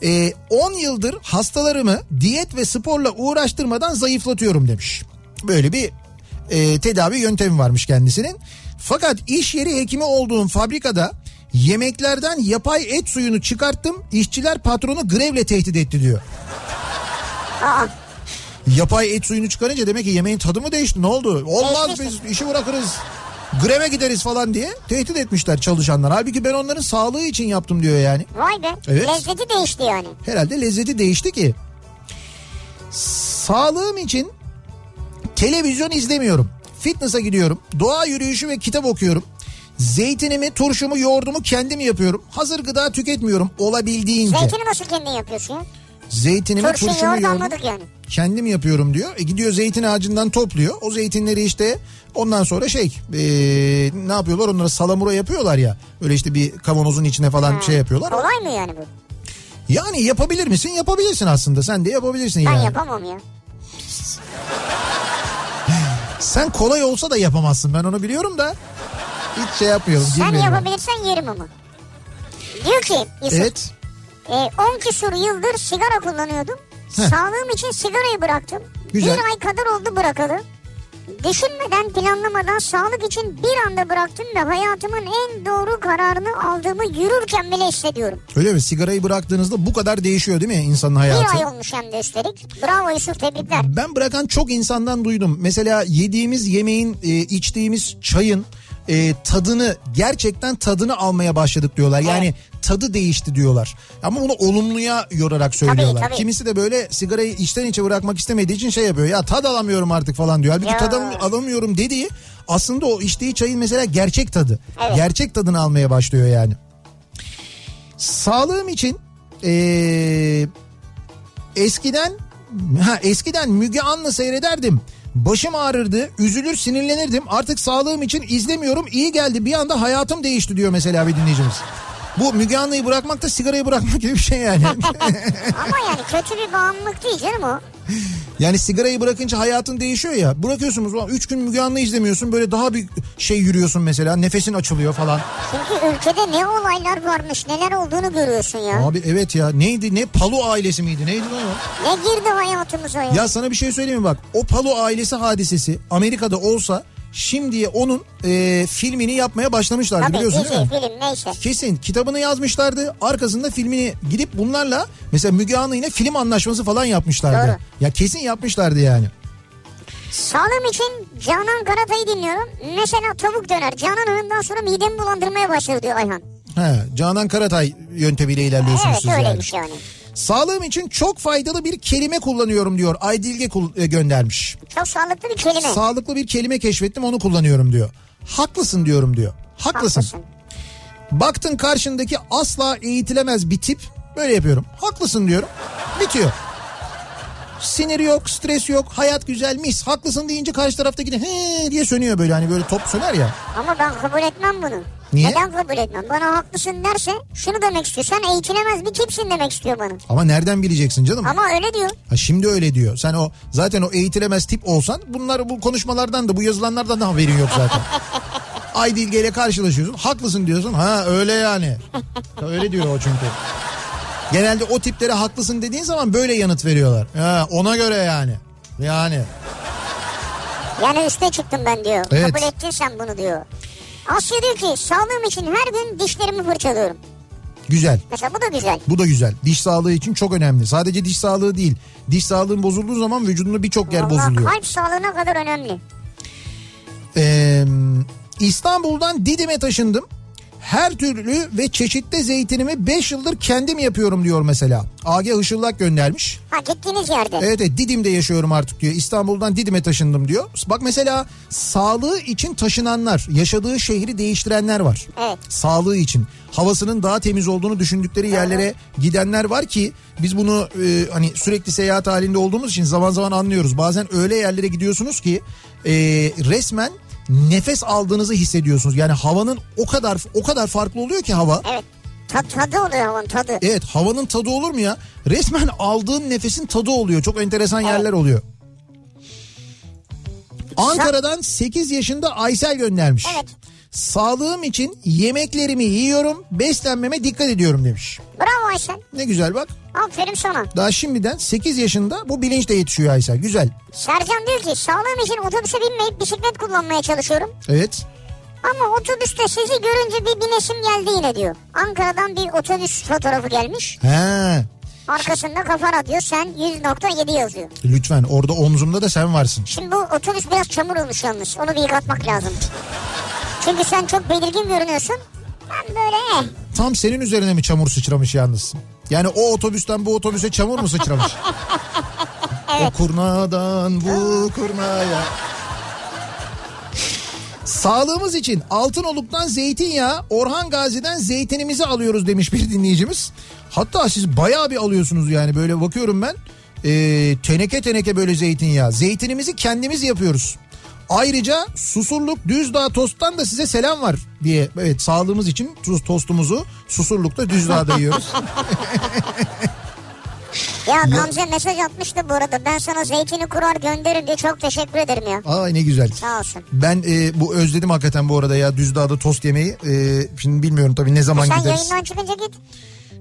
e, 10 yıldır hastalarımı diyet ve sporla uğraştırmadan zayıflatıyorum demiş. Böyle bir e, tedavi yöntemi varmış kendisinin. Fakat iş yeri hekimi olduğum fabrikada yemeklerden yapay et suyunu çıkarttım. İşçiler patronu grevle tehdit etti diyor. Aa, Yapay et suyunu çıkarınca demek ki yemeğin tadı mı değişti? Ne oldu? Olmaz biz işi bırakırız. Greve gideriz falan diye tehdit etmişler çalışanlar. Halbuki ben onların sağlığı için yaptım diyor yani. vay be. Evet. Lezzeti değişti yani. Herhalde lezzeti değişti ki. Sağlığım için televizyon izlemiyorum. Fitness'a gidiyorum. Doğa yürüyüşü ve kitap okuyorum. Zeytinimi, turşumu, yoğurdumu kendim yapıyorum. Hazır gıda tüketmiyorum olabildiğince. Zeytini nasıl kendin yapıyorsun ya? Zeytinimi, Turşu turşumu, yoğurdumu yani. kendim yapıyorum diyor. E gidiyor zeytin ağacından topluyor. O zeytinleri işte ondan sonra şey e, ne yapıyorlar onları salamura yapıyorlar ya. Öyle işte bir kavanozun içine falan şey yapıyorlar. Kolay mı yani bu? Yani yapabilir misin? Yapabilirsin aslında. Sen de yapabilirsin Ben yani. yapamam ya. Sen kolay olsa da yapamazsın. Ben onu biliyorum da. Hiç şey yapmayalım. Sen yapabilirsen yerim ama. Diyor ki Yusuf Evet. e, 10 küsur yıldır sigara kullanıyordum. Heh. Sağlığım için sigarayı bıraktım. Güzel. Bir ay kadar oldu bırakalı. Düşünmeden planlamadan sağlık için bir anda bıraktım ve hayatımın en doğru kararını aldığımı yürürken bile hissediyorum. Öyle mi? Sigarayı bıraktığınızda bu kadar değişiyor değil mi insanın hayatı? Bir ay olmuş hem de üstelik. Bravo Yusuf tebrikler. Ben bırakan çok insandan duydum. Mesela yediğimiz yemeğin, e, içtiğimiz çayın e, tadını gerçekten tadını almaya başladık diyorlar. Yani Evet. tadı değişti diyorlar. Ama bunu olumluya yorarak söylüyorlar. tabii. Kimisi de böyle sigarayı içten içe bırakmak istemediği için şey yapıyor. Ya tad alamıyorum artık falan diyor. Halbuki tad al- alamıyorum dediği aslında o içtiği çayın mesela gerçek tadı. Evet. Gerçek tadını almaya başlıyor yani. Sağlığım için ee, eskiden ha eskiden Müge Anlı seyrederdim. Başım ağrırdı, üzülür, sinirlenirdim. Artık sağlığım için izlemiyorum. İyi geldi. Bir anda hayatım değişti diyor mesela bir dinleyicimiz. Bu Müge Anlı'yı bırakmak da sigarayı bırakmak gibi bir şey yani. Ama yani kötü bir bağımlılık değil canım o. yani sigarayı bırakınca hayatın değişiyor ya. Bırakıyorsunuz. ulan Üç gün Müge Anlı izlemiyorsun. Böyle daha bir şey yürüyorsun mesela. Nefesin açılıyor falan. Çünkü ülkede ne olaylar varmış neler olduğunu görüyorsun ya. Abi evet ya. Neydi? Ne? Palu ailesi miydi? Neydi lan o? Ne girdi hayatımıza ya. Ya sana bir şey söyleyeyim mi bak. O Palu ailesi hadisesi Amerika'da olsa şimdiye onun e, filmini yapmaya başlamışlardı Tabii biliyorsun dizi, değil mi? film neyse. Kesin kitabını yazmışlardı. Arkasında filmini gidip bunlarla mesela Müge Anlı yine film anlaşması falan yapmışlardı. Doğru. Ya kesin yapmışlardı yani. Sağlığım için Canan Karatay'ı dinliyorum. Mesela tavuk döner. Canan Hanım'dan sonra midemi bulandırmaya başladı diyor Ayhan. He, Canan Karatay yöntemiyle ilerliyorsunuz Evet siz yani. öyleymiş yani. Sağlığım için çok faydalı bir kelime kullanıyorum diyor. Aydilge e, göndermiş. Çok sağlıklı bir kelime. Sağlıklı bir kelime keşfettim onu kullanıyorum diyor. Haklısın diyorum diyor. Haklısın. Haklısın. Baktın karşındaki asla eğitilemez bir tip. Böyle yapıyorum. Haklısın diyorum. Bitiyor. Sinir yok, stres yok, hayat güzel, mis. Haklısın deyince karşı taraftaki de he diye sönüyor böyle hani böyle top söner ya. Ama ben kabul etmem bunu. Niye? Neden kabul etmem? Bana haklısın derse şunu demek istiyor. Sen eğitilemez bir tipsin demek istiyor bana. Ama nereden bileceksin canım? Ama öyle diyor. Ha şimdi öyle diyor. Sen o zaten o eğitilemez tip olsan bunlar bu konuşmalardan da bu yazılanlardan da haberin yok zaten. Aydilge ile karşılaşıyorsun. Haklısın diyorsun. Ha öyle yani. Ya öyle diyor o çünkü. Genelde o tiplere haklısın dediğin zaman böyle yanıt veriyorlar. Ha, ona göre yani. Yani. Yani üste çıktım ben diyor. Evet. Kabul ettin sen bunu diyor. Asya diyor ki sağlığım için her gün dişlerimi fırçalıyorum. Güzel. Mesela bu da güzel. Bu da güzel. Diş sağlığı için çok önemli. Sadece diş sağlığı değil. Diş sağlığın bozulduğu zaman vücudunda birçok yer Vallahi bozuluyor. kalp sağlığına kadar önemli. Ee, İstanbul'dan Didim'e taşındım. Her türlü ve çeşitli zeytinimi 5 yıldır kendim yapıyorum diyor mesela. AG Işıllak göndermiş. Ha gittiğiniz yerde. Evet, evet Didim'de yaşıyorum artık diyor. İstanbul'dan Didim'e taşındım diyor. Bak mesela sağlığı için taşınanlar, yaşadığı şehri değiştirenler var. Evet. Sağlığı için. Havasının daha temiz olduğunu düşündükleri yerlere gidenler var ki biz bunu e, hani sürekli seyahat halinde olduğumuz için zaman zaman anlıyoruz. Bazen öyle yerlere gidiyorsunuz ki e, resmen nefes aldığınızı hissediyorsunuz. Yani havanın o kadar o kadar farklı oluyor ki hava. Evet. Ta- tadı oluyor havanın tadı. Evet havanın tadı olur mu ya? Resmen aldığın nefesin tadı oluyor. Çok enteresan yerler oluyor. Ankara'dan 8 yaşında Aysel göndermiş. Evet. Sağlığım için yemeklerimi yiyorum, beslenmeme dikkat ediyorum demiş. Bravo Aysel. Ne güzel bak. Aferin sana. Daha şimdiden 8 yaşında bu bilinçle yetişiyor Aysel. Güzel. Sercan diyor ki sağlığım için otobüse binmeyip bisiklet kullanmaya çalışıyorum. Evet. Ama otobüste sizi görünce bir binesim geldi yine diyor. Ankara'dan bir otobüs fotoğrafı gelmiş. He. Arkasında kafa radyo sen 100.7 yazıyor. Lütfen orada omzumda da sen varsın. Şimdi bu otobüs biraz çamur olmuş yalnız. Onu bir yıkatmak lazım. Çünkü sen çok belirgin görünüyorsun. Ben böyle eh. Tam senin üzerine mi çamur sıçramış yalnız? Yani o otobüsten bu otobüse çamur mu sıçramış? O kurnadan bu kurnaya. Sağlığımız için Altınoluk'tan zeytinyağı, Orhan Gazi'den zeytinimizi alıyoruz demiş bir dinleyicimiz. Hatta siz bayağı bir alıyorsunuz yani böyle bakıyorum ben. Ee, teneke teneke böyle zeytinyağı. Zeytinimizi kendimiz yapıyoruz. Ayrıca Susurluk Düzdağ Tost'tan da size selam var diye. Evet sağlığımız için tuz tostumuzu Susurluk'ta Düzdağ'da yiyoruz. Ya Gamze mesaj atmıştı bu arada. Ben sana zeytini kurar gönderirim diye çok teşekkür ederim ya. Ay ne güzel. Sağ olsun. Ben e, bu özledim hakikaten bu arada ya Düzdağ'da tost yemeyi. E, şimdi bilmiyorum tabii ne zaman Sen gideriz. yayından çıkınca git.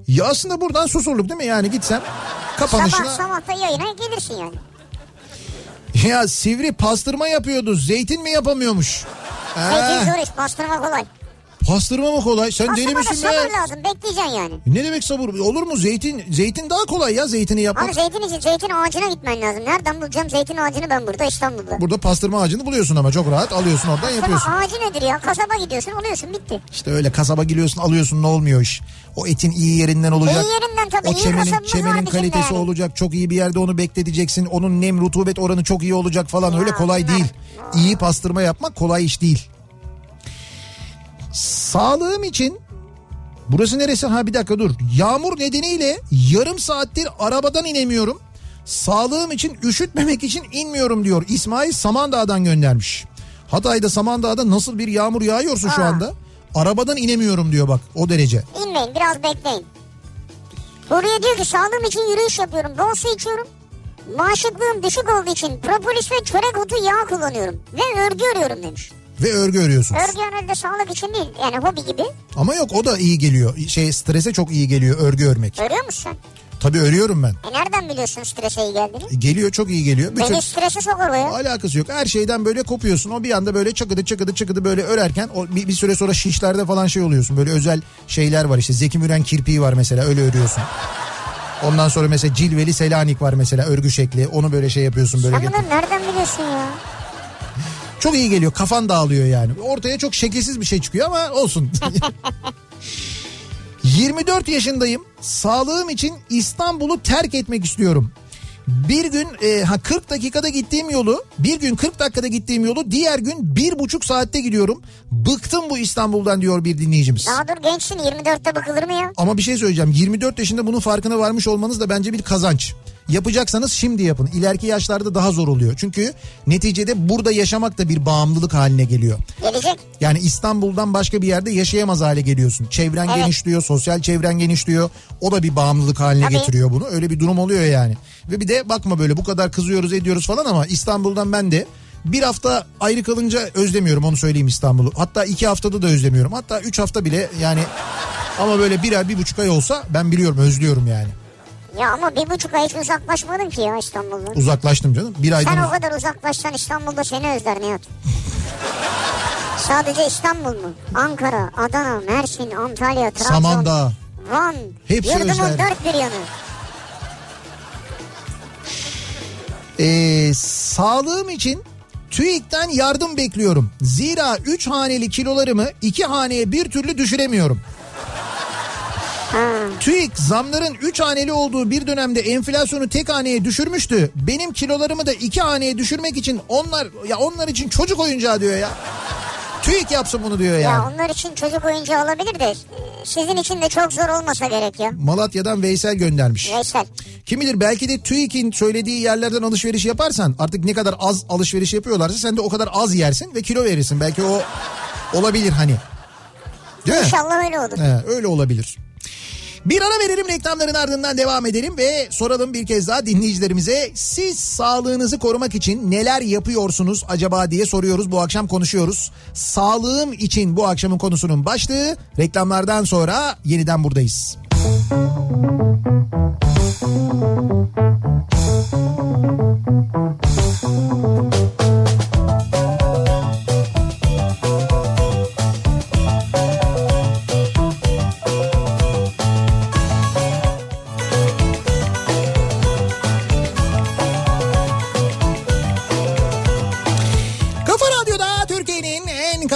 Ya aslında buradan Susurluk değil mi yani gitsem kapanışına. Sabah sabah da yayına gelirsin yani. Ya Sivri pastırma yapıyordu zeytin mi yapamıyormuş? Zeytin zor iş pastırma kolay. Pastırma mı kolay? Sen deli misin be? sabır lazım bekleyeceksin yani. Ne demek sabır? Olur mu? Zeytin zeytin daha kolay ya zeytini yapmak. Abi zeytin için zeytin ağacına gitmen lazım. Nereden bulacağım zeytin ağacını ben burada İstanbul'da. Burada pastırma ağacını buluyorsun ama çok rahat alıyorsun oradan Pastırma yapıyorsun. ağacı nedir ya? Kasaba gidiyorsun alıyorsun bitti. İşte öyle kasaba giriyorsun alıyorsun ne olmuyor iş. O etin iyi yerinden olacak. İyi yerinden tabii, O iyi çemenin, kasabımız var çemenin bizim de kalitesi yani. olacak. Çok iyi bir yerde onu bekleteceksin. Onun nem rutubet oranı çok iyi olacak falan. Öyle kolay değil. İyi pastırma yapmak kolay iş değil. Sağlığım için Burası neresi? Ha bir dakika dur. Yağmur nedeniyle yarım saattir arabadan inemiyorum. Sağlığım için üşütmemek için inmiyorum diyor. İsmail Samandağ'dan göndermiş. Hatay'da Samandağ'da nasıl bir yağmur yağıyorsa şu Aa. anda. Arabadan inemiyorum diyor bak o derece. İnmeyin biraz bekleyin. Huriye diyor ki sağlığım için yürüyüş yapıyorum. Bol su içiyorum. Bağışıklığım düşük olduğu için propolis ve çörek otu yağ kullanıyorum. Ve örgü örüyorum demiş. Ve örgü örüyorsunuz. Örgü herhalde sağlık için değil. Yani hobi gibi. Ama yok o da iyi geliyor. Şey strese çok iyi geliyor örgü örmek. Örüyor musun? Tabii örüyorum ben. E nereden biliyorsun strese iyi geldiğini? E, Geliyor çok iyi geliyor. Bütün Beni strese sokar o ya. alakası yok. Her şeyden böyle kopuyorsun. O bir anda böyle çakıdı çakıdı çakıdı böyle örerken o bir, bir süre sonra şişlerde falan şey oluyorsun. Böyle özel şeyler var işte. Zeki Müren kirpiği var mesela öyle örüyorsun. Ondan sonra mesela cilveli selanik var mesela örgü şekli. Onu böyle şey yapıyorsun böyle. Sen bunları nereden biliyorsun ya? Çok iyi geliyor. Kafan dağılıyor yani. Ortaya çok şekilsiz bir şey çıkıyor ama olsun. 24 yaşındayım. Sağlığım için İstanbul'u terk etmek istiyorum. Bir gün e, ha 40 dakikada gittiğim yolu bir gün 40 dakikada gittiğim yolu diğer gün bir buçuk saatte gidiyorum. Bıktım bu İstanbul'dan diyor bir dinleyicimiz. Daha dur gençsin 24'te bakılır mı ya? Ama bir şey söyleyeceğim 24 yaşında bunun farkına varmış olmanız da bence bir kazanç. Yapacaksanız şimdi yapın. İleriki yaşlarda daha zor oluyor. Çünkü neticede burada yaşamak da bir bağımlılık haline geliyor. Gelecek. Yani İstanbul'dan başka bir yerde yaşayamaz hale geliyorsun. Çevren Evet. genişliyor, sosyal çevren genişliyor. O da bir bağımlılık haline Tabii. getiriyor bunu. Öyle bir durum oluyor yani. Ve bir de bakma böyle bu kadar kızıyoruz ediyoruz falan ama İstanbul'dan ben de bir hafta ayrı kalınca özlemiyorum onu söyleyeyim İstanbul'u. Hatta iki haftada da özlemiyorum. Hatta üç hafta bile yani ama böyle bir ay bir buçuk ay olsa ben biliyorum özlüyorum yani. Ya ama bir buçuk ay hiç uzaklaşmadın ki ya İstanbul'dan. Uzaklaştım canım. Bir aydan Sen o kadar uzaklaşsan İstanbul'da seni özler Nihat. Sadece İstanbul mu? Ankara, Adana, Mersin, Antalya, Trabzon, Samandağ. Van, Hepsi yurdumun özler. dört bir yanı. Ee, sağlığım için TÜİK'ten yardım bekliyorum. Zira 3 haneli kilolarımı 2 haneye bir türlü düşüremiyorum. TÜİK zamların 3 haneli olduğu bir dönemde enflasyonu tek haneye düşürmüştü. Benim kilolarımı da 2 haneye düşürmek için onlar ya onlar için çocuk oyuncağı diyor ya. TÜİK yapsın bunu diyor Ya yani. onlar için çocuk oyuncağı olabilir de sizin için de çok zor olmasa gerek ya. Malatya'dan Veysel göndermiş. Veysel. Kim bilir belki de TÜİK'in söylediği yerlerden alışveriş yaparsan artık ne kadar az alışveriş yapıyorlarsa sen de o kadar az yersin ve kilo verirsin. Belki o olabilir hani. Değil mi? İnşallah öyle olur. He, öyle olabilir. Bir ara verelim reklamların ardından devam edelim ve soralım bir kez daha dinleyicilerimize siz sağlığınızı korumak için neler yapıyorsunuz acaba diye soruyoruz bu akşam konuşuyoruz. Sağlığım için bu akşamın konusunun başlığı reklamlardan sonra yeniden buradayız. Kafa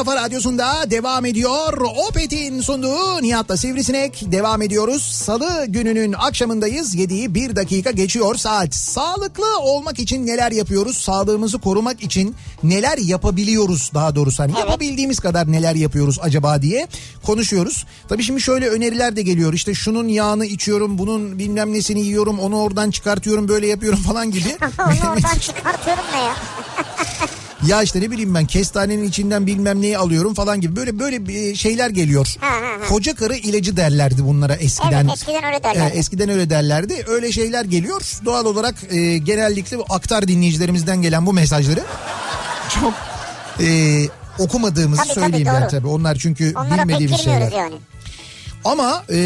kafa radyosunda devam ediyor. Opet'in sunduğu Nihat'la Sivrisinek devam ediyoruz. Salı gününün akşamındayız. 7'yi 1 dakika geçiyor saat. Sağlıklı olmak için neler yapıyoruz? Sağlığımızı korumak için neler yapabiliyoruz daha doğrusu. Hani yapabildiğimiz kadar neler yapıyoruz acaba diye konuşuyoruz. Tabii şimdi şöyle öneriler de geliyor. İşte şunun yağını içiyorum, bunun bilmem nesini yiyorum, onu oradan çıkartıyorum, böyle yapıyorum falan gibi. Onu oradan çıkartıyorum ne ya? Ya işte ne bileyim ben kestanenin içinden bilmem neyi alıyorum falan gibi böyle böyle bir şeyler geliyor. Ha, ha, ha. Koca karı ilacı derlerdi bunlara eskiden. Evet eskiden öyle derler. Ee, eskiden öyle derlerdi. Öyle şeyler geliyor. Doğal olarak e, genellikle bu aktar dinleyicilerimizden gelen bu mesajları çok e, okumadığımızı Tabii, tabii, söyleyeyim ben doğru. tabii. Onlar çünkü Onlara bilmediğimiz şeyler. yani. Ama e,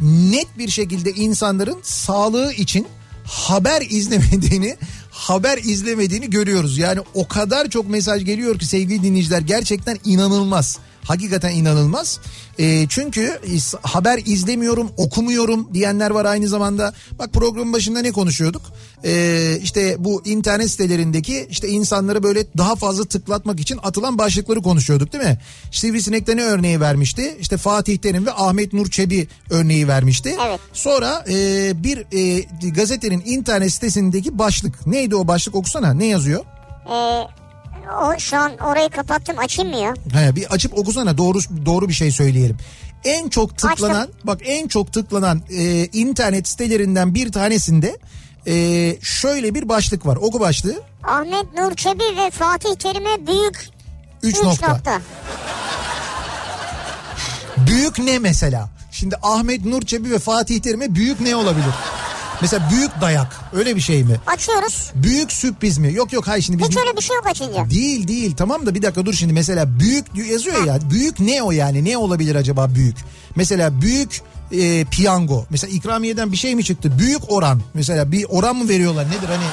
net bir şekilde insanların sağlığı için haber izlemediğini haber izlemediğini görüyoruz. Yani o kadar çok mesaj geliyor ki sevgili dinleyiciler gerçekten inanılmaz. Hakikaten inanılmaz. E, çünkü haber izlemiyorum, okumuyorum diyenler var aynı zamanda. Bak programın başında ne konuşuyorduk? E, işte bu internet sitelerindeki işte insanları böyle daha fazla tıklatmak için atılan başlıkları konuşuyorduk değil mi? Sivrisinek'te ne örneği vermişti? İşte Fatih Terim ve Ahmet Nur Çebi örneği vermişti. Evet. Sonra e, bir e, gazetenin internet sitesindeki başlık neydi o başlık okusana ne yazıyor? Ee, o şu an orayı kapattım açayım mı ya? He, bir açıp okusana doğru doğru bir şey söyleyelim. En çok tıklanan Açtım. bak en çok tıklanan e, internet sitelerinden bir tanesinde e, şöyle bir başlık var. Oku başlığı. Ahmet Nur Çebi ve Fatih Terim'e büyük 3 üç nokta. nokta. Büyük ne mesela? Şimdi Ahmet Nur Çebi ve Fatih Terim'e büyük ne olabilir? Mesela büyük dayak öyle bir şey mi? Açıyoruz. Büyük sürpriz mi? Yok yok hayır şimdi biz... Hiç öyle bir şey yok açınca. Değil değil tamam da bir dakika dur şimdi mesela büyük yazıyor ya büyük ne o yani ne olabilir acaba büyük? Mesela büyük e, piyango mesela ikramiyeden bir şey mi çıktı büyük oran mesela bir oran mı veriyorlar nedir hani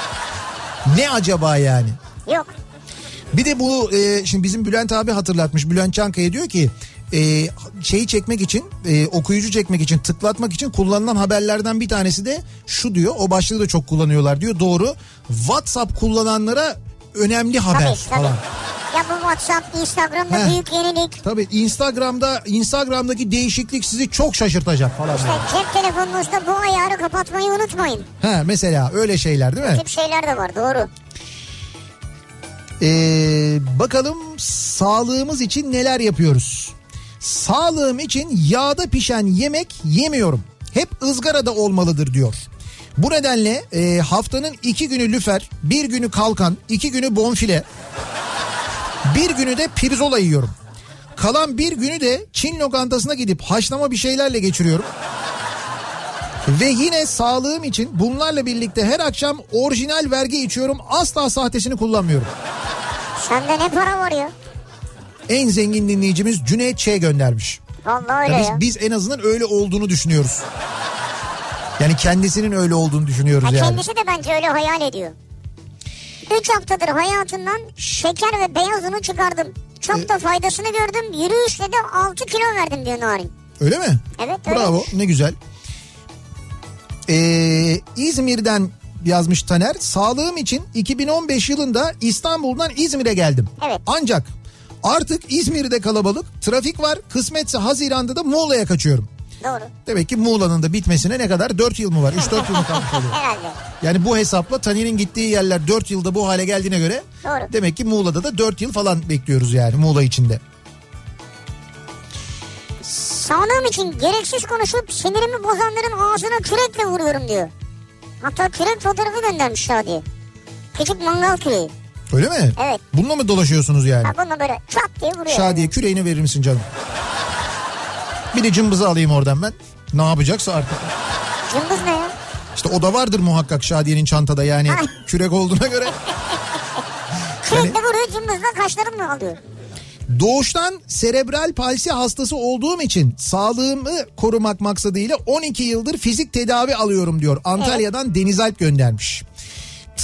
ne acaba yani? Yok. Bir de bu e, şimdi bizim Bülent abi hatırlatmış Bülent Çankaya diyor ki e, şeyi çekmek için e, okuyucu çekmek için tıklatmak için kullanılan haberlerden bir tanesi de şu diyor o başlığı da çok kullanıyorlar diyor doğru WhatsApp kullananlara önemli haber Tabii tabii. falan. Ya bu WhatsApp, Instagram'da Heh. büyük yenilik. Tabii Instagram'da Instagram'daki değişiklik sizi çok şaşırtacak falan. İşte cep telefonunuzda bu ayarı kapatmayı unutmayın. Ha mesela öyle şeyler değil mi? Bu tip şeyler de var doğru. Ee, bakalım sağlığımız için neler yapıyoruz? Sağlığım için yağda pişen yemek yemiyorum. Hep ızgarada olmalıdır diyor. Bu nedenle e, haftanın iki günü lüfer, bir günü kalkan, iki günü bonfile, bir günü de pirzola yiyorum. Kalan bir günü de Çin lokantasına gidip haşlama bir şeylerle geçiriyorum. Ve yine sağlığım için bunlarla birlikte her akşam orijinal vergi içiyorum. Asla sahtesini kullanmıyorum. Sende ne para var ya? En zengin dinleyicimiz Cüneyt Ç göndermiş. Vallahi öyle Ya ya. biz, biz en azından öyle olduğunu düşünüyoruz. Yani kendisinin öyle olduğunu düşünüyoruz Ha, yani. kendisi de bence öyle hayal ediyor. 3 haftadır hayatından şeker ve beyaz unu çıkardım. Çok da faydasını gördüm. Yürüyüşle de 6 kilo verdim diyor Narin. Öyle mi? Evet Bravo öyleymiş. ne güzel. Ee, İzmir'den yazmış Taner. Sağlığım için 2015 yılında İstanbul'dan İzmir'e geldim. Evet. Ancak artık İzmir'de kalabalık, trafik var. Kısmetse Haziran'da da Muğla'ya kaçıyorum. Doğru. Demek ki Muğla'nın da bitmesine ne kadar? 4 yıl mı var? 3-4 yıl mı kalmış oluyor? Herhalde. Yani bu hesapla Taner'in gittiği yerler 4 yılda bu hale geldiğine göre Doğru. demek ki Muğla'da da 4 yıl falan bekliyoruz yani Muğla içinde. Sağlığım için gereksiz konuşup sinirimi bozanların ağzına kürekle vuruyorum diyor. Hatta kürek fotoğrafı göndermiş Şadiye. Küçük mangal küreği. Öyle mi? Evet. Bununla mı dolaşıyorsunuz yani? Ha bununla böyle çat diye vuruyor. Şadiye küreğini verir misin canım? Bir de cımbızı alayım oradan ben. Ne yapacaksa artık. Cımbız ne ya? İşte o da vardır muhakkak Şadiye'nin çantada yani Ay. kürek olduğuna göre. Kürekle vuruyor cımbızla kaşlarımla alıyor. Doğuştan serebral palsi hastası olduğum için sağlığımı korumak maksadıyla 12 yıldır fizik tedavi alıyorum diyor. Antalya'dan Deniz Alp göndermiş.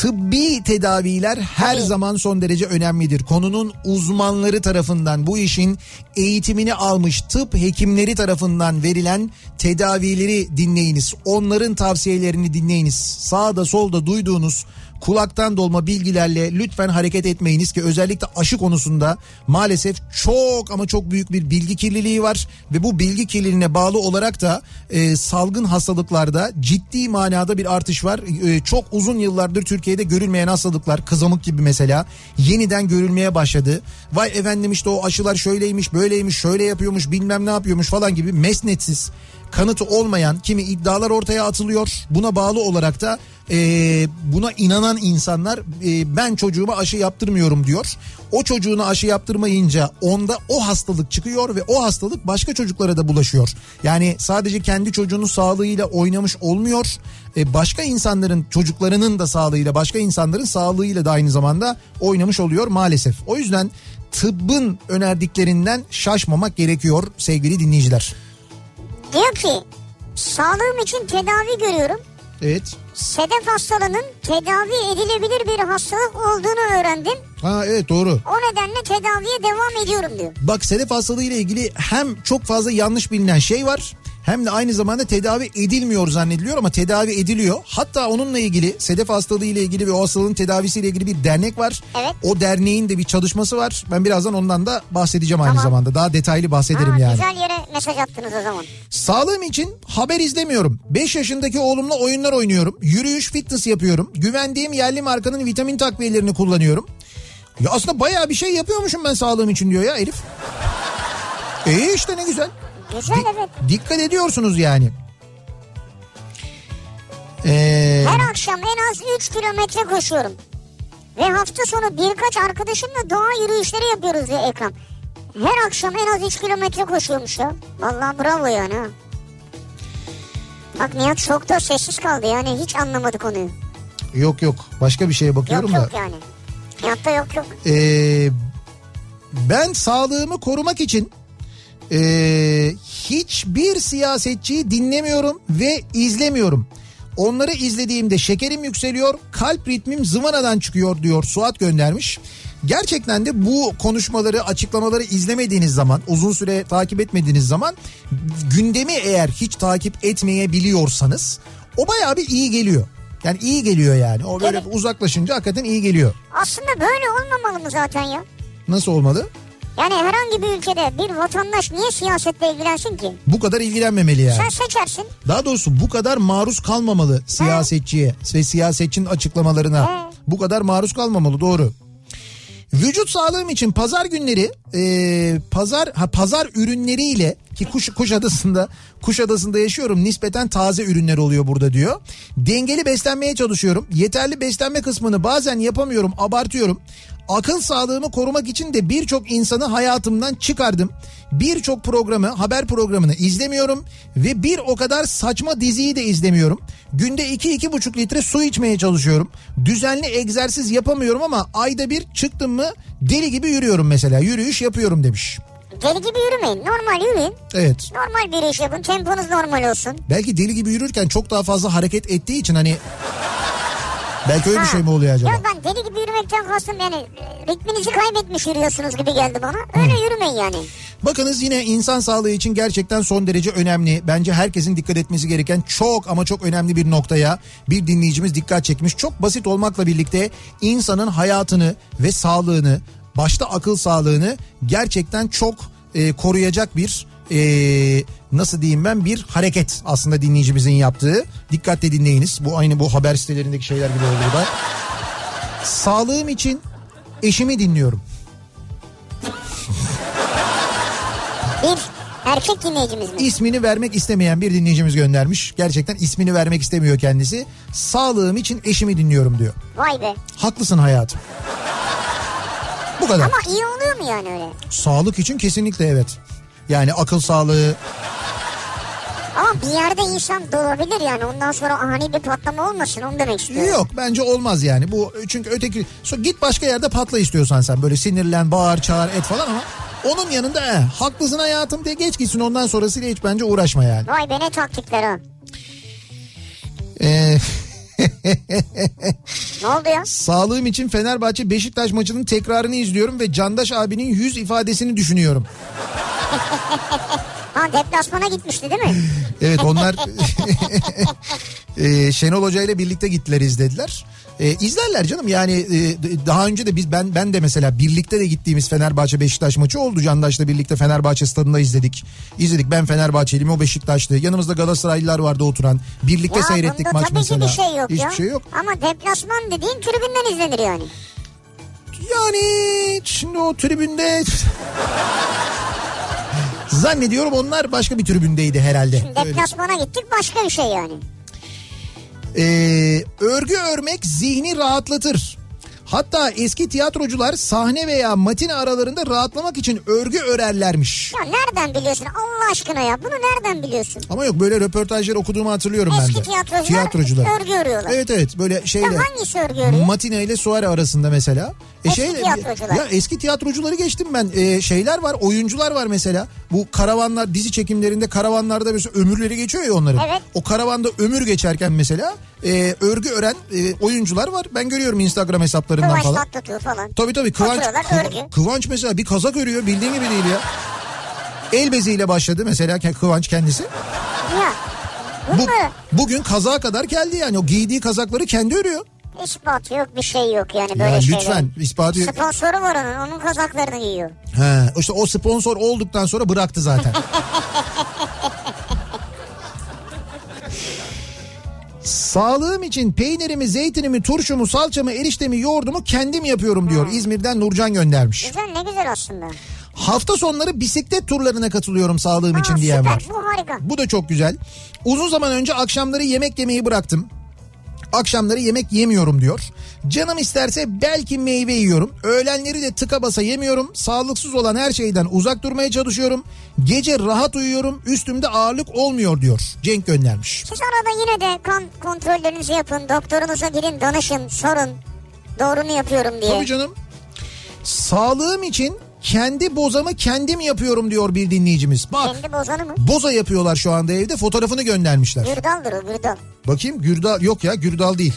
Tıbbi tedaviler her Tabii. zaman son derece önemlidir. Konunun uzmanları tarafından bu işin eğitimini almış tıp hekimleri tarafından verilen tedavileri dinleyiniz. Onların tavsiyelerini dinleyiniz. Sağda solda duyduğunuz kulaktan dolma bilgilerle lütfen hareket etmeyiniz ki özellikle aşı konusunda maalesef çok ama çok büyük bir bilgi kirliliği var ve bu bilgi kirliliğine bağlı olarak da e, salgın hastalıklarda ciddi manada bir artış var. E, çok uzun yıllardır Türkiye'de görülmeyen hastalıklar kızamık gibi mesela yeniden görülmeye başladı. Vay efendim işte o aşılar şöyleymiş böyleymiş şöyle yapıyormuş bilmem ne yapıyormuş falan gibi mesnetsiz kanıtı olmayan kimi iddialar ortaya atılıyor. Buna bağlı olarak da e, buna inanan insanlar e, ben çocuğuma aşı yaptırmıyorum diyor. O çocuğuna aşı yaptırmayınca onda o hastalık çıkıyor ve o hastalık başka çocuklara da bulaşıyor. Yani sadece kendi çocuğunun sağlığıyla oynamış olmuyor. E, başka insanların çocuklarının da sağlığıyla başka insanların sağlığıyla da aynı zamanda oynamış oluyor maalesef. O yüzden tıbbın önerdiklerinden şaşmamak gerekiyor sevgili dinleyiciler. Diyor ki sağlığım için tedavi görüyorum. Evet. sedef hastalığının tedavi edilebilir bir hastalık olduğunu öğrendim. Ha evet doğru. O nedenle tedaviye devam ediyorum diyor. Bak sedef hastalığı ile ilgili hem çok fazla yanlış bilinen şey var hem de aynı zamanda tedavi edilmiyor zannediliyor ama tedavi ediliyor. Hatta onunla ilgili sedef hastalığı ile ilgili ve o hastalığın tedavisiyle ilgili bir dernek var. Evet. O derneğin de bir çalışması var. Ben birazdan ondan da bahsedeceğim aynı Tamam. zamanda. Daha detaylı bahsederim Ha, yani. Güzel yere mesaj attınız o zaman. Sağlığım için haber izlemiyorum. 5 yaşındaki oğlumla oyunlar oynuyorum. Yürüyüş, fitness yapıyorum. Güvendiğim yerli markanın vitamin takviyelerini kullanıyorum. Ya aslında bayağı bir şey yapıyormuşum ben sağlığım için diyor ya Elif. E işte ne güzel. Güzel Di- evet. Dikkat ediyorsunuz yani. Ee, Her akşam en az 3 kilometre koşuyorum. Ve hafta sonu birkaç arkadaşımla doğa yürüyüşleri yapıyoruz diyor Ekrem. Her akşam en az 3 kilometre koşuyormuş ya. Vallahi bravo yani ha. Bak Nihat şokta sessiz kaldı yani hiç anlamadı konuyu. yok yok başka bir şeye bakıyorum Yok da. yok yani. Nihat'ta yok yok. Ee, ben sağlığımı korumak için ee, hiçbir siyasetçiyi dinlemiyorum ve izlemiyorum. Onları izlediğimde şekerim yükseliyor, kalp ritmim zıvanadan çıkıyor diyor Suat göndermiş. Gerçekten de bu konuşmaları, açıklamaları izlemediğiniz zaman, uzun süre takip etmediğiniz zaman gündemi eğer hiç takip etmeyebiliyorsanız o bayağı bir iyi geliyor. Yani iyi geliyor yani. O böyle Evet. uzaklaşınca hakikaten iyi geliyor. Aslında böyle olmamalı mı zaten ya? Nasıl olmalı? Yani herhangi bir ülkede bir vatandaş niye siyasetle ilgilensin ki? Bu kadar ilgilenmemeli yani. Sen seçersin. Daha doğrusu bu kadar maruz kalmamalı siyasetçiye ve siyasetçinin açıklamalarına. He. Bu kadar maruz kalmamalı doğru. Vücut sağlığım için pazar günleri e, pazar ha pazar ürünleriyle ki Kuş, Kuşadası'nda Kuşadası'nda yaşıyorum nispeten taze ürünler oluyor burada diyor. Dengeli beslenmeye çalışıyorum. Yeterli beslenme kısmını bazen yapamıyorum, abartıyorum. Akıl sağlığımı korumak için de birçok insanı hayatımdan çıkardım. Birçok programı, haber programını izlemiyorum ve bir o kadar saçma diziyi de izlemiyorum. Günde 2-2,5 litre su içmeye çalışıyorum. Düzenli egzersiz yapamıyorum ama ayda bir çıktım mı deli gibi yürüyorum mesela. Yürüyüş yapıyorum demiş. Deli gibi yürümeyin. Normal yürüyün. Evet. Normal bir iş yapın. Temponuz normal olsun. Belki deli gibi yürürken çok daha fazla hareket ettiği için hani belki öyle bir Ha. şey mi oluyor acaba? Ya ben deli gibi yürümekten kastım yani e, ritminizi kaybetmiş yürüyorsunuz gibi geldi bana. Öyle yürümeyin yani. Bakınız yine insan sağlığı için gerçekten son derece önemli. Bence herkesin dikkat etmesi gereken çok ama çok önemli bir noktaya bir dinleyicimiz dikkat çekmiş. Çok basit olmakla birlikte insanın hayatını ve sağlığını, başta akıl sağlığını gerçekten çok e, koruyacak bir e, nasıl diyeyim ben bir hareket aslında dinleyicimizin yaptığı. Dikkatle dinleyiniz. Bu aynı bu haber sitelerindeki şeyler gibi oldu da. Sağlığım için eşimi dinliyorum. Bir erkek dinleyicimiz mi? İsmini vermek istemeyen bir dinleyicimiz göndermiş. Gerçekten ismini vermek istemiyor kendisi. Sağlığım için eşimi dinliyorum diyor. Vay be. Haklısın hayatım. Bu kadar. Ama iyi oluyor mu yani öyle? Sağlık için kesinlikle evet. Yani akıl sağlığı Ama bir yerde insan doğabilir yani ondan sonra ani bir patlama olmasın onu demek istiyorum. yok bence olmaz yani. Bu çünkü öteki git başka yerde patla istiyorsan sen böyle sinirlen, bağır, çağır, et falan ama onun yanında eh, haklısın hayatım diye geç gitsin ondan sonrasıyla hiç bence uğraşma yani. Vay be ne taktikler ha. Ee, Ne oldu ya? sağlığım için Fenerbahçe Beşiktaş maçının tekrarını izliyorum ve Candaş abinin yüz ifadesini düşünüyorum. Ha deplasmana gitmişti değil mi? Evet onlar e, Şenol Hoca ile birlikte gittiler izlediler. E, izlerler canım yani e, daha önce de biz ben ben de mesela birlikte de gittiğimiz Fenerbahçe Beşiktaş maçı oldu. Candaş'la birlikte Fenerbahçe stadında izledik. İzledik ben Fenerbahçeliyim o Beşiktaşlı. Yanımızda Galatasaraylılar vardı oturan. Birlikte ya seyrettik maç tabii mesela. ki bir şey yok Hiçbir ya. şey yok. Ama deplasman dediğin tribünden izlenir yani. Yani şimdi o tribünde zannediyorum onlar başka bir tribündeydi herhalde. Şimdi Öyle. deplasmana gittik başka bir şey yani. Ee, örgü örmek zihni rahatlatır. Hatta eski tiyatrocular sahne veya matine aralarında rahatlamak için örgü örerlermiş. Ya nereden biliyorsun Allah aşkına ya bunu nereden biliyorsun? Ama yok böyle röportajlar okuduğumu hatırlıyorum ben Eski de. tiyatrocular, örgü örüyorlar. Evet evet böyle şeyle. Ya hangisi örgü örüyor? Matine ile suare arasında mesela. E Eski tiyatrocular. Ya eski tiyatrocuları geçtim ben. E, şeyler var, oyuncular var mesela. Bu karavanlar dizi çekimlerinde karavanlarda mesela ömürleri geçiyor ya onların. Evet. O karavanda ömür geçerken mesela e, örgü ören e, oyuncular var. Ben görüyorum Instagram hesaplarından Kıvanç falan. Tatlıtuğ falan. Tabii tabii Kıvanç, örgü. Kıvanç mesela bir kazak örüyor bildiğin gibi değil ya. El beziyle başladı mesela Kıvanç kendisi. Ya. Bu, Bunları bugün kazağa kadar geldi yani o giydiği kazakları kendi örüyor. ispat yok bir şey yok yani böyle Ya şeyler. lütfen ispatı Sponsoru var onun. Onun kazaklarını giyiyor. He, işte o sponsor olduktan sonra bıraktı zaten. Sağlığım için peynirimi, zeytinimi, turşumu, salçamı, eriştemi, yoğurdumu kendim yapıyorum diyor. İzmir'den Nurcan göndermiş. Güzel ne güzel aslında. Hafta sonları bisiklet turlarına katılıyorum sağlığım için Aa, diyen süper, var. Bu harika. Bu da çok güzel. Uzun zaman önce akşamları yemek yemeyi bıraktım. Akşamları yemek yemiyorum diyor. Canım isterse belki meyve yiyorum. Öğlenleri de tıka basa yemiyorum. Sağlıksız olan her şeyden uzak durmaya çalışıyorum. Gece rahat uyuyorum. Üstümde ağırlık olmuyor diyor. Cenk göndermiş. Siz arada yine de kan kontrollerinizi yapın. Doktorunuza gidin danışın sorun. Doğru mu yapıyorum diye. Tabii canım. Sağlığım için kendi bozamı kendim yapıyorum diyor bir dinleyicimiz. Bak Kendi bozanı mı? boza yapıyorlar şu anda evde fotoğrafını göndermişler. Gürdaldır o gürdal. Bakayım Gürdal yok ya Gürdal değil.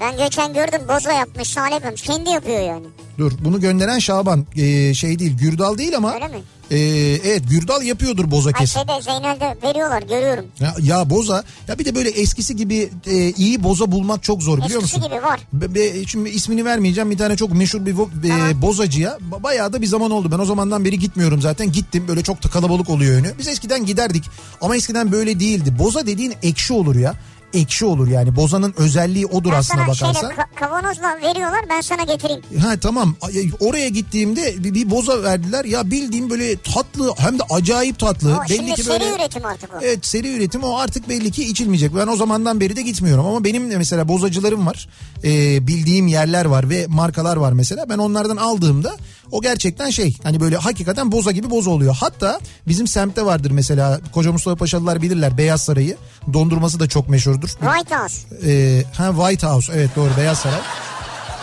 Ben geçen gördüm boza yapmış, salep yapmış. Kendi yapıyor yani. Dur bunu gönderen Şaban Ee, şey değil Gürdal değil ama Öyle mi? ee, evet Gürdal yapıyordur boza Ay kesin. şeyde Zeynel'de veriyorlar görüyorum. Ya, ya boza ya bir de böyle eskisi gibi e, iyi boza bulmak çok zor biliyor Eskisi musun? gibi var. Be, be- şimdi ismini vermeyeceğim bir tane çok meşhur bir vo- e, bozacıya ba- bayağı da bir zaman oldu. Ben o zamandan beri gitmiyorum zaten gittim böyle çok da kalabalık oluyor önü. Biz eskiden giderdik ama eskiden böyle değildi. Boza dediğin ekşi olur ya. Ekşi olur yani bozanın özelliği odur Ben aslına şeyle bakarsan. ka- kavanozla veriyorlar ben sana getireyim. Ha tamam Ay, oraya gittiğimde bir, bir boza verdiler ya bildiğim böyle tatlı hem de acayip tatlı. O şimdi seri böyle üretim artık o. Evet seri üretim o artık belli ki içilmeyecek. Ben o zamandan beri de gitmiyorum ama benim de mesela bozacılarım var. Ee, bildiğim yerler var ve markalar var mesela. Ben onlardan aldığımda o gerçekten şey hani böyle hakikaten boza gibi boza oluyor. Hatta bizim semtte vardır mesela Koca Mustafa Paşalılar bilirler Beyaz Sarayı. Dondurması da çok meşhurdur. White House. Ee, ha White House evet doğru Beyaz Saray.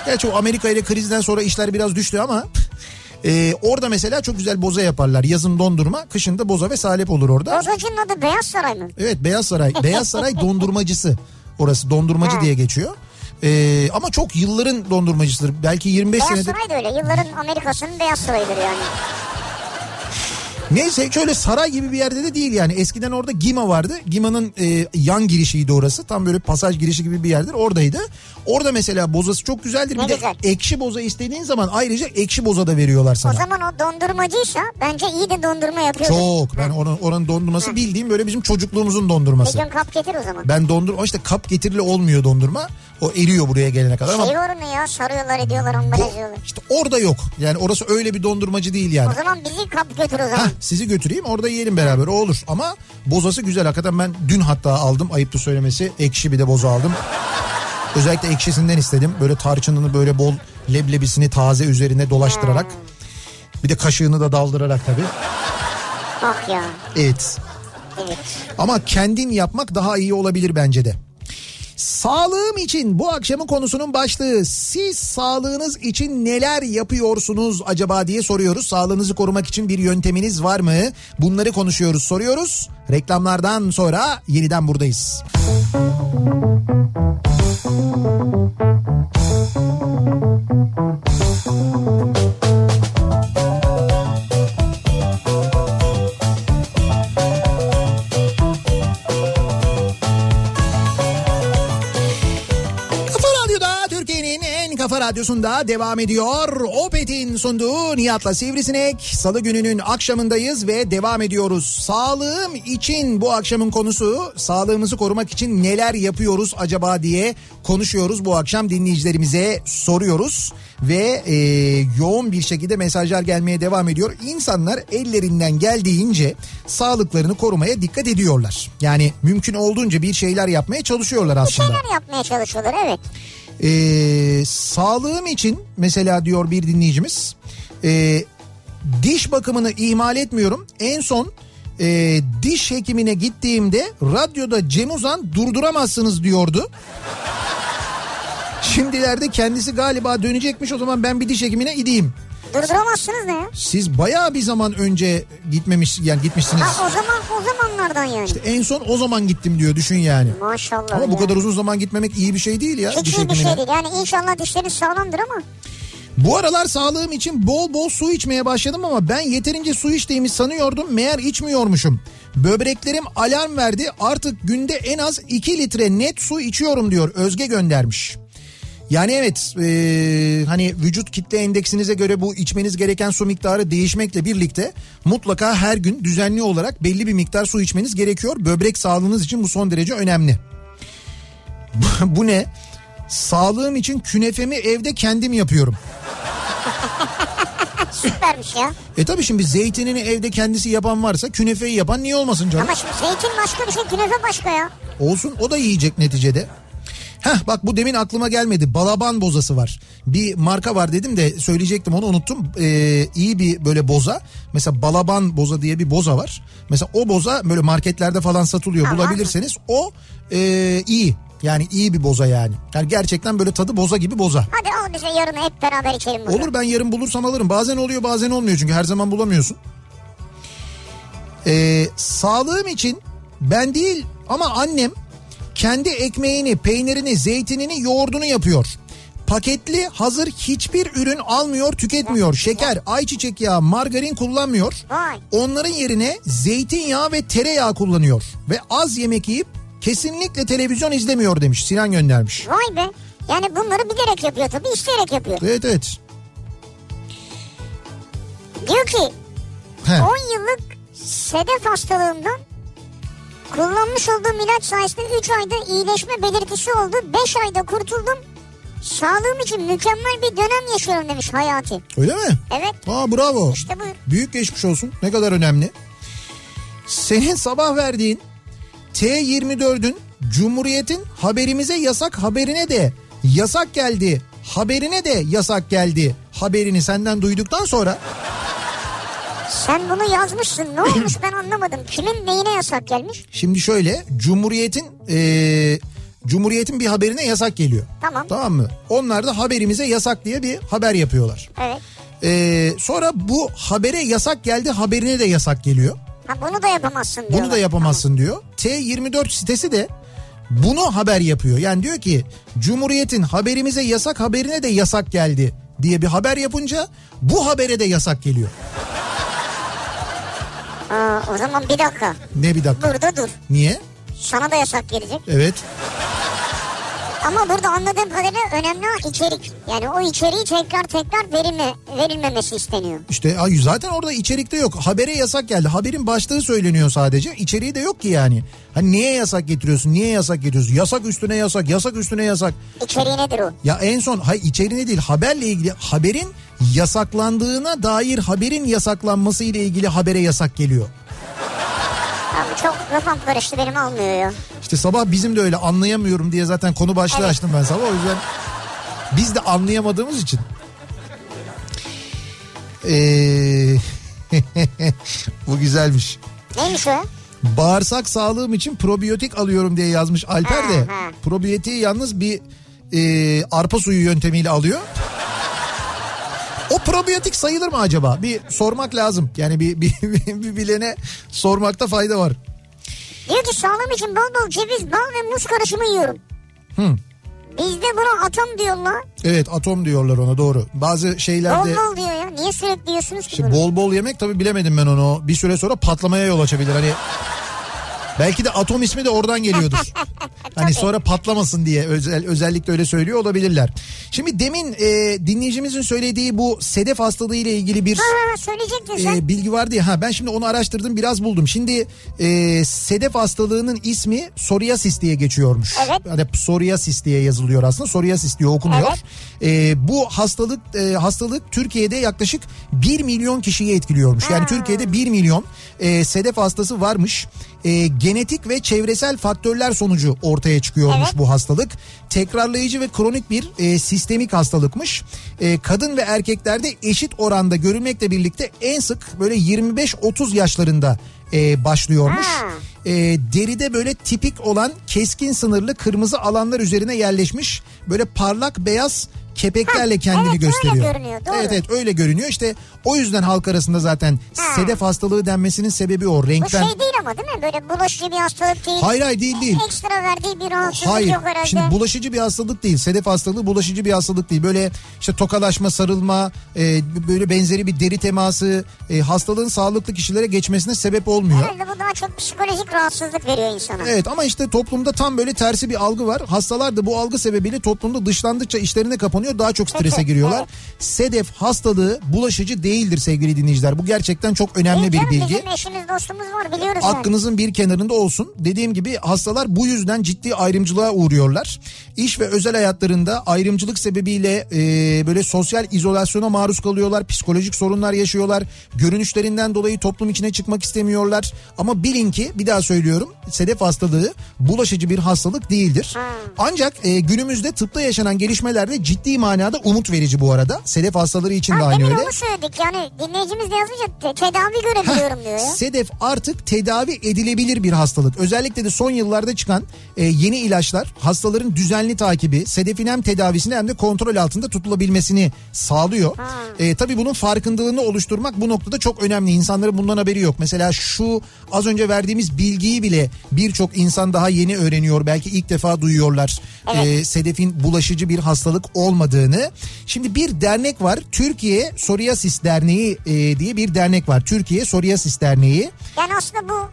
Gerçi o Amerika ile krizden sonra işler biraz düştü ama e, orada mesela çok güzel boza yaparlar. Yazın dondurma, kışın da boza ve salep olur orada. Bozacının adı Beyaz Saray mı? Evet Beyaz Saray. Beyaz Saray dondurmacısı. Orası dondurmacı Ha. diye geçiyor. Ee, ama çok yılların dondurmacısıdır. Belki 25 Beyaz senedir. Saray da öyle. Yılların Amerika'sının Beyaz Sarayı'dır yani. Neyse şöyle saray gibi bir yerde de değil yani. Eskiden orada Gima vardı. Gima'nın e, yan girişiydi orası. Tam böyle pasaj girişi gibi bir yerdir. Oradaydı. Orada mesela bozası çok güzeldir. Ne bir güzel. de ekşi boza istediğin zaman ayrıca ekşi boza da veriyorlar sana. O zaman o dondurmacıysa bence iyi de dondurma yapıyordur. Çok. Ben oranın, oranın dondurması bildiğim böyle bizim çocukluğumuzun Bir dondurması. gün kap getir o zaman. Ben dondurma işte kap getirili olmuyor dondurma. O eriyor buraya gelene kadar ama Şey var onu ya sarıyorlar ediyorlar ambalaj ediyorlar. işte orada yok. Yani orası öyle bir dondurmacı değil yani. O zaman bizi kap götür o zaman. Sizi götüreyim orada yiyelim beraber o olur. Ama bozası güzel hakikaten ben dün hatta aldım ayıptı söylemesi ekşi bir de boza aldım. Özellikle ekşisinden istedim. Böyle tarçınını böyle bol leblebisini taze üzerine dolaştırarak. Bir de kaşığını da daldırarak tabii. Ah ya. Evet. Evet. Ama kendin yapmak daha iyi olabilir bence de. Sağlığım için bu akşamın konusunun başlığı siz sağlığınız için neler yapıyorsunuz acaba diye soruyoruz. Sağlığınızı korumak için bir yönteminiz var mı? Bunları konuşuyoruz soruyoruz. Reklamlardan sonra yeniden buradayız. Kafa radyosunda devam ediyor. Opet'in sunduğu Nihat'la Sivrisinek. Salı gününün akşamındayız ve devam ediyoruz. Sağlığım için bu akşamın konusu sağlığımızı korumak için neler yapıyoruz acaba diye konuşuyoruz. Bu akşam dinleyicilerimize soruyoruz ve e, yoğun bir şekilde mesajlar gelmeye devam ediyor. İnsanlar ellerinden geldiğince sağlıklarını korumaya dikkat ediyorlar. Yani mümkün olduğunca bir şeyler yapmaya çalışıyorlar Bir aslında. şeyler yapmaya çalışıyorlar evet. Ee, sağlığım için mesela diyor bir dinleyicimiz e, diş bakımını ihmal etmiyorum. En son e, diş hekimine gittiğimde radyoda Cem Uzan durduramazsınız diyordu. Şimdilerde kendisi galiba dönecekmiş o zaman ben bir diş hekimine gideyim. Durduramazsınız ne ya? Siz bayağı bir zaman önce gitmemiş yani gitmişsiniz. Ha o zaman o zamanlar zamanlardan yani. İşte en son o zaman gittim diyor düşün yani. Maşallah. Ama ya. bu kadar uzun zaman gitmemek iyi bir şey değil ya. Hiç iyi bir şey değil. Yani inşallah dişlerin sağlamdır ama. Bu aralar sağlığım için bol bol su içmeye başladım ama ben yeterince su içtiğimi sanıyordum. Meğer içmiyormuşum. Böbreklerim alarm verdi. Artık günde en az 2 litre net su içiyorum diyor. Özge göndermiş. Yani evet e, hani vücut kitle endeksinize göre bu içmeniz gereken su miktarı değişmekle birlikte mutlaka her gün düzenli olarak belli bir miktar su içmeniz gerekiyor. Böbrek sağlığınız için bu son derece önemli. bu ne? Sağlığım için künefemi evde kendim yapıyorum. Süpermiş ya. E tabii şimdi zeytinini evde kendisi yapan varsa künefeyi yapan niye olmasın canım? Ama şimdi zeytin başka bir şey künefe başka ya. Olsun o da yiyecek neticede. Heh bak bu demin aklıma gelmedi. Balaban bozası var. Bir marka var dedim de söyleyecektim onu unuttum. Ee, iyi bir böyle boza. Mesela Balaban boza diye bir boza var. Mesela o boza böyle marketlerde falan satılıyor. Mı? Bulabilirseniz o e, iyi. Yani iyi bir boza yani. Yani gerçekten böyle tadı boza gibi boza. Hadi al bize yarın hep beraber içelim bunu. Olur ben yarın bulursam alırım. Bazen oluyor bazen olmuyor çünkü her zaman bulamıyorsun. Ee, sağlığım için ben değil ama annem kendi ekmeğini, peynirini, zeytinini, yoğurdunu yapıyor. Paketli hazır hiçbir ürün almıyor, tüketmiyor. Şeker, ayçiçek yağı, margarin kullanmıyor. Onların yerine zeytinyağı ve tereyağı kullanıyor. Ve az yemek yiyip kesinlikle televizyon izlemiyor demiş. Sinan göndermiş. Vay be. Yani bunları bilerek yapıyor tabii isteyerek yapıyor. Evet evet. Diyor ki He. 10 yıllık sedef hastalığımdan kullanmış olduğum ilaç sayesinde 3 ayda iyileşme belirtisi oldu. 5 ayda kurtuldum. Sağlığım için mükemmel bir dönem yaşıyorum demiş Hayati. Öyle mi? Evet Aa bravo. işte buyur. Büyük geçmiş olsun. Ne kadar önemli. Senin sabah verdiğin T24'ün Cumhuriyet'in haberimize yasak haberine de yasak geldi. Haberine de yasak geldi. Haberini senden duyduktan sonra Sen bunu yazmışsın ne olmuş ben anlamadım. Kimin neyine yasak gelmiş? şimdi şöyle Cumhuriyet'in eee, Cumhuriyet'in bir haberine yasak geliyor. Tamam. Tamam mı? Onlar da haberimize yasak diye bir haber yapıyorlar. Evet. Eee, sonra bu habere yasak geldi haberine de yasak geliyor. Ha bunu da yapamazsın diyorlar. Bunu da yapamazsın diyor. T24 sitesi de bunu haber yapıyor. Yani diyor ki Cumhuriyet'in haberimize yasak haberine de yasak geldi diye bir haber yapınca bu habere de yasak geliyor. Aa, o zaman bir dakika. Ne bir dakika. Burada dur. Niye? Sana da yasak gelecek. Evet. Ama burada anladığım kadarıyla önemli olan içerik. Yani o içeriği tekrar tekrar verilme, verilmemesi isteniyor. İşte zaten orada içerikte yok. Habere yasak geldi. Haberin başlığı söyleniyor sadece. İçeriği de yok ki yani. Hani niye yasak getiriyorsun? Niye yasak getiriyorsun? Yasak üstüne yasak, yasak üstüne yasak. İçeriği nedir o? Ya en son hay içeriğine değil haberle ilgili haberin yasaklandığına dair haberin yasaklanması ile ilgili habere yasak geliyor. Abi çok kafam karıştı benim almıyor ya. İşte sabah bizim de öyle anlayamıyorum diye zaten konu başlığı Evet. açtım ben sabah o yüzden biz de anlayamadığımız için. Ee, bu güzelmiş. Neymiş o? Bağırsak sağlığım için probiyotik alıyorum diye yazmış Alper de. Probiyotiği yalnız bir e, arpa suyu yöntemiyle alıyor. O probiyotik sayılır mı acaba? Bir sormak lazım. Yani bir, bir, bir bilene sormakta fayda var. Diyor ki sağlığım için bol bol ceviz, bal ve muz karışımı yiyorum. Hı. Bizde buna atom diyorlar. Evet atom diyorlar ona doğru. Bazı Bol şeylerde bol diyor ya. Niye sürekli diyorsunuz ki işte bunu? bol bol yemek tabii bilemedim ben onu. Bir süre sonra patlamaya yol açabilir. Hani belki de atom ismi de oradan geliyordur. Hani sonra patlamasın diye özel, özellikle öyle söylüyor olabilirler. Şimdi demin e, dinleyicimizin söylediği bu sedef hastalığı ile ilgili bir Ha, e, bilgi vardı ya. Ha ben şimdi onu araştırdım biraz buldum. Şimdi e, sedef hastalığının ismi psoriasis diye geçiyormuş. Evet. Hani psoriasis diye yazılıyor aslında. Psoriasis diye okunuyor. E, bu hastalık e, hastalık Türkiye'de yaklaşık 1 milyon kişiyi etkiliyormuş. Yani Ha. Türkiye'de 1 milyon e, sedef hastası varmış. E, genetik ve çevresel faktörler sonucu ortaya çıkıyormuş Evet. bu hastalık. Tekrarlayıcı ve kronik bir e, sistemik hastalıkmış. E, kadın ve erkeklerde eşit oranda görülmekle birlikte en sık böyle 25-30 yaşlarında e, başlıyormuş. Ha. E, deride böyle tipik olan keskin sınırlı kırmızı alanlar üzerine yerleşmiş. Böyle parlak beyaz kepeklerle kendini evet, öyle gösteriyor. görünüyor, doğru. Evet evet öyle görünüyor. İşte o yüzden halk arasında zaten Ha. sedef hastalığı denmesinin sebebi o Bu renkten. şey değil ama değil mi? Böyle bulaşıcı bir hastalık değil. Hayır hayır değil değil. Ekstra verdiği bir rahatsızlık Hayır. yok herhalde. Şimdi bulaşıcı bir hastalık değil. Sedef hastalığı bulaşıcı bir hastalık değil. Böyle işte tokalaşma, sarılma, e, böyle benzeri bir deri teması e, hastalığın sağlıklı kişilere geçmesine sebep olmuyor. Herhalde bu daha çok psikolojik rahatsızlık veriyor insana. Evet ama işte toplumda tam böyle tersi bir algı var. Hastalar da bu algı sebebiyle toplumda dışlandıkça işlerine kapanıyor. Daha çok strese giriyorlar. Sedef hastalığı bulaşıcı değildir sevgili dinleyiciler. Bu gerçekten çok önemli bir bilgi. Bizim eşimiz dostumuz var biliyoruz yani. Aklınızın bir kenarında olsun. Dediğim gibi hastalar bu yüzden ciddi ayrımcılığa uğruyorlar. İş ve özel hayatlarında ayrımcılık sebebiyle e, böyle sosyal izolasyona maruz kalıyorlar. Psikolojik sorunlar yaşıyorlar. Görünüşlerinden dolayı toplum içine çıkmak istemiyorlar. Ama bilin ki bir daha söylüyorum sedef hastalığı bulaşıcı bir hastalık değildir. Ancak e, günümüzde tıpta yaşanan gelişmelerde ciddi manada umut verici bu arada. Sedef hastaları için de Ha, aynı demin öyle. onu söyledik yani dinleyicimiz de yazınca te- tedavi görebiliyorum diyor ya. Sedef artık tedavi edilebilir bir hastalık. Özellikle de son yıllarda çıkan e, yeni ilaçlar hastaların düzenli takibi, sedefin hem tedavisini hem de kontrol altında tutulabilmesini sağlıyor. E, tabii bunun farkındalığını oluşturmak bu noktada çok önemli. İnsanların bundan haberi yok. Mesela şu az önce verdiğimiz bilgiyi bile birçok insan daha yeni öğreniyor. Belki ilk defa duyuyorlar. Evet. E, sedefin bulaşıcı bir hastalık olmadığını. Şimdi bir dernek var. Türkiye Psoriasis Derneği e, diye bir dernek var. Türkiye Psoriasis Derneği. Yani aslında bu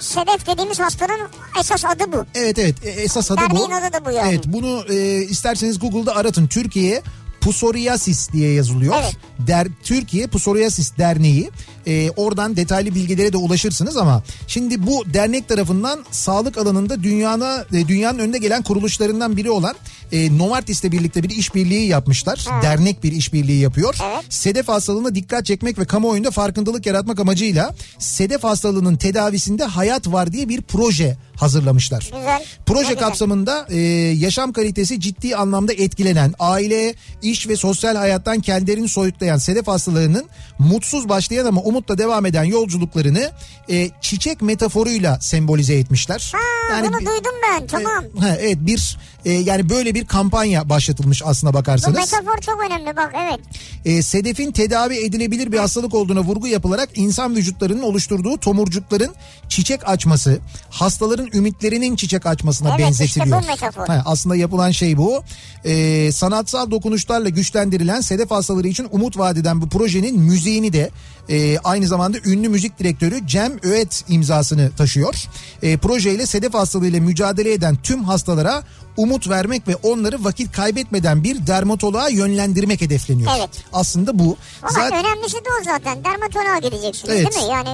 sedef dediğimiz hastalığın esas adı bu. Evet evet e, esas adı bu. Derneğin adı da bu yani. Evet bunu e, isterseniz Google'da aratın. Türkiye Psoriasis diye yazılıyor. Evet. Der, Türkiye Psoriasis Derneği. E, oradan detaylı bilgilere de ulaşırsınız ama şimdi bu dernek tarafından sağlık alanında dünyana e, dünyanın önde gelen kuruluşlarından biri olan e, Novartis'le birlikte bir işbirliği yapmışlar. Dernek bir işbirliği yapıyor. Evet. Sedef hastalığına dikkat çekmek ve kamuoyunda farkındalık yaratmak amacıyla sedef hastalığının tedavisinde hayat var diye bir proje hazırlamışlar. Güzel. Proje güzel. kapsamında e, yaşam kalitesi ciddi anlamda etkilenen, aile, iş ve sosyal hayattan kendilerini soyutlayan sedef hastalığının mutsuz başlayan ama umutla devam eden yolculuklarını e, çiçek metaforuyla sembolize etmişler. Ha, bunu bir- duydum ben tamam. e, ha, evet bir e, yani böyle bir kampanya başlatılmış aslına Bu bakarsanız. metafor çok önemli bak evet. E, sedefin tedavi edilebilir bir hastalık olduğuna vurgu yapılarak insan vücutlarının oluşturduğu tomurcukların çiçek açması, hastaların ümitlerinin çiçek açmasına Evet, benzetiliyor. işte bu metafor. Ha, aslında yapılan şey bu. E, sanatsal dokunuşlarla güçlendirilen sedef hastaları için umut vadeden bu projenin müziğini de e, aynı zamanda ünlü müzik direktörü Cem Öet imzasını taşıyor. E, projeyle sedef hastalığıyla mücadele eden tüm hastalara umut vermek ve onları vakit kaybetmeden bir dermatoloğa yönlendirmek hedefleniyor. Evet. Aslında bu. Ama Zaten önemlisi de o zaten. Dermatoloğa gideceksiniz Evet. değil mi? Yani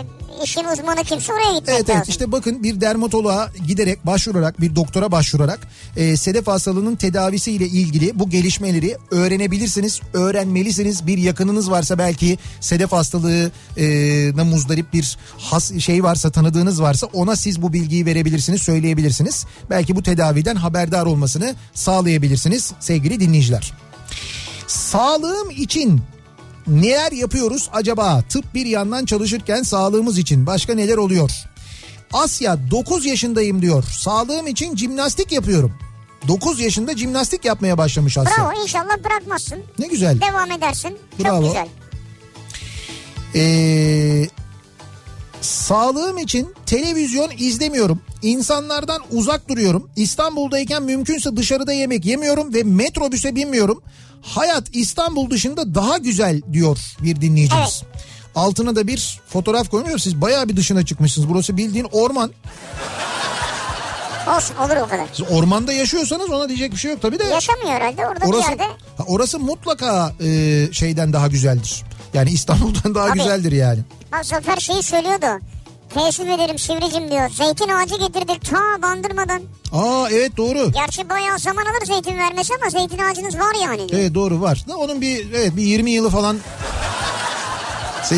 işin uzmanı kimse oraya gitmek Evet lazım. evet işte bakın bir dermatoloğa giderek başvurarak bir doktora başvurarak e, sedef hastalığının tedavisiyle ilgili bu gelişmeleri öğrenebilirsiniz, öğrenmelisiniz. Bir yakınınız varsa belki sedef hastalığına muzdarip bir has, şey varsa tanıdığınız varsa ona siz bu bilgiyi verebilirsiniz, söyleyebilirsiniz. Belki bu tedaviden haberdar olmasını sağlayabilirsiniz sevgili dinleyiciler. Sağlığım için neler yapıyoruz acaba? Tıp bir yandan çalışırken sağlığımız için başka neler oluyor? Asya 9 yaşındayım diyor. Sağlığım için jimnastik yapıyorum. 9 yaşında jimnastik yapmaya başlamış Asya. Bravo inşallah bırakmazsın. Ne güzel. Devam edersin. Bravo. Çok güzel. Ee, sağlığım için televizyon izlemiyorum. İnsanlardan uzak duruyorum. İstanbul'dayken mümkünse dışarıda yemek yemiyorum ve metrobüse binmiyorum. Hayat İstanbul dışında daha güzel diyor bir dinleyicimiz. Altına da bir fotoğraf koymuyor. Siz bayağı bir dışına çıkmışsınız. Burası bildiğin orman. Olsun olur o kadar. Siz ormanda yaşıyorsanız ona diyecek bir şey yok tabii de. Yaşamıyor herhalde orada Orası, bir yerde. Orası mutlaka e, şeyden daha güzeldir. Yani İstanbul'dan daha Tabii. güzeldir yani. Bak Zafer şeyi söylüyordu. Teessüf ederim Sivricim diyor. Zeytin ağacı getirdik ta bandırmadan. Aa evet doğru. Gerçi bayağı zaman alır zeytin vermesi ama zeytin ağacınız var yani. Evet doğru var. Onun bir evet bir 20 yılı falan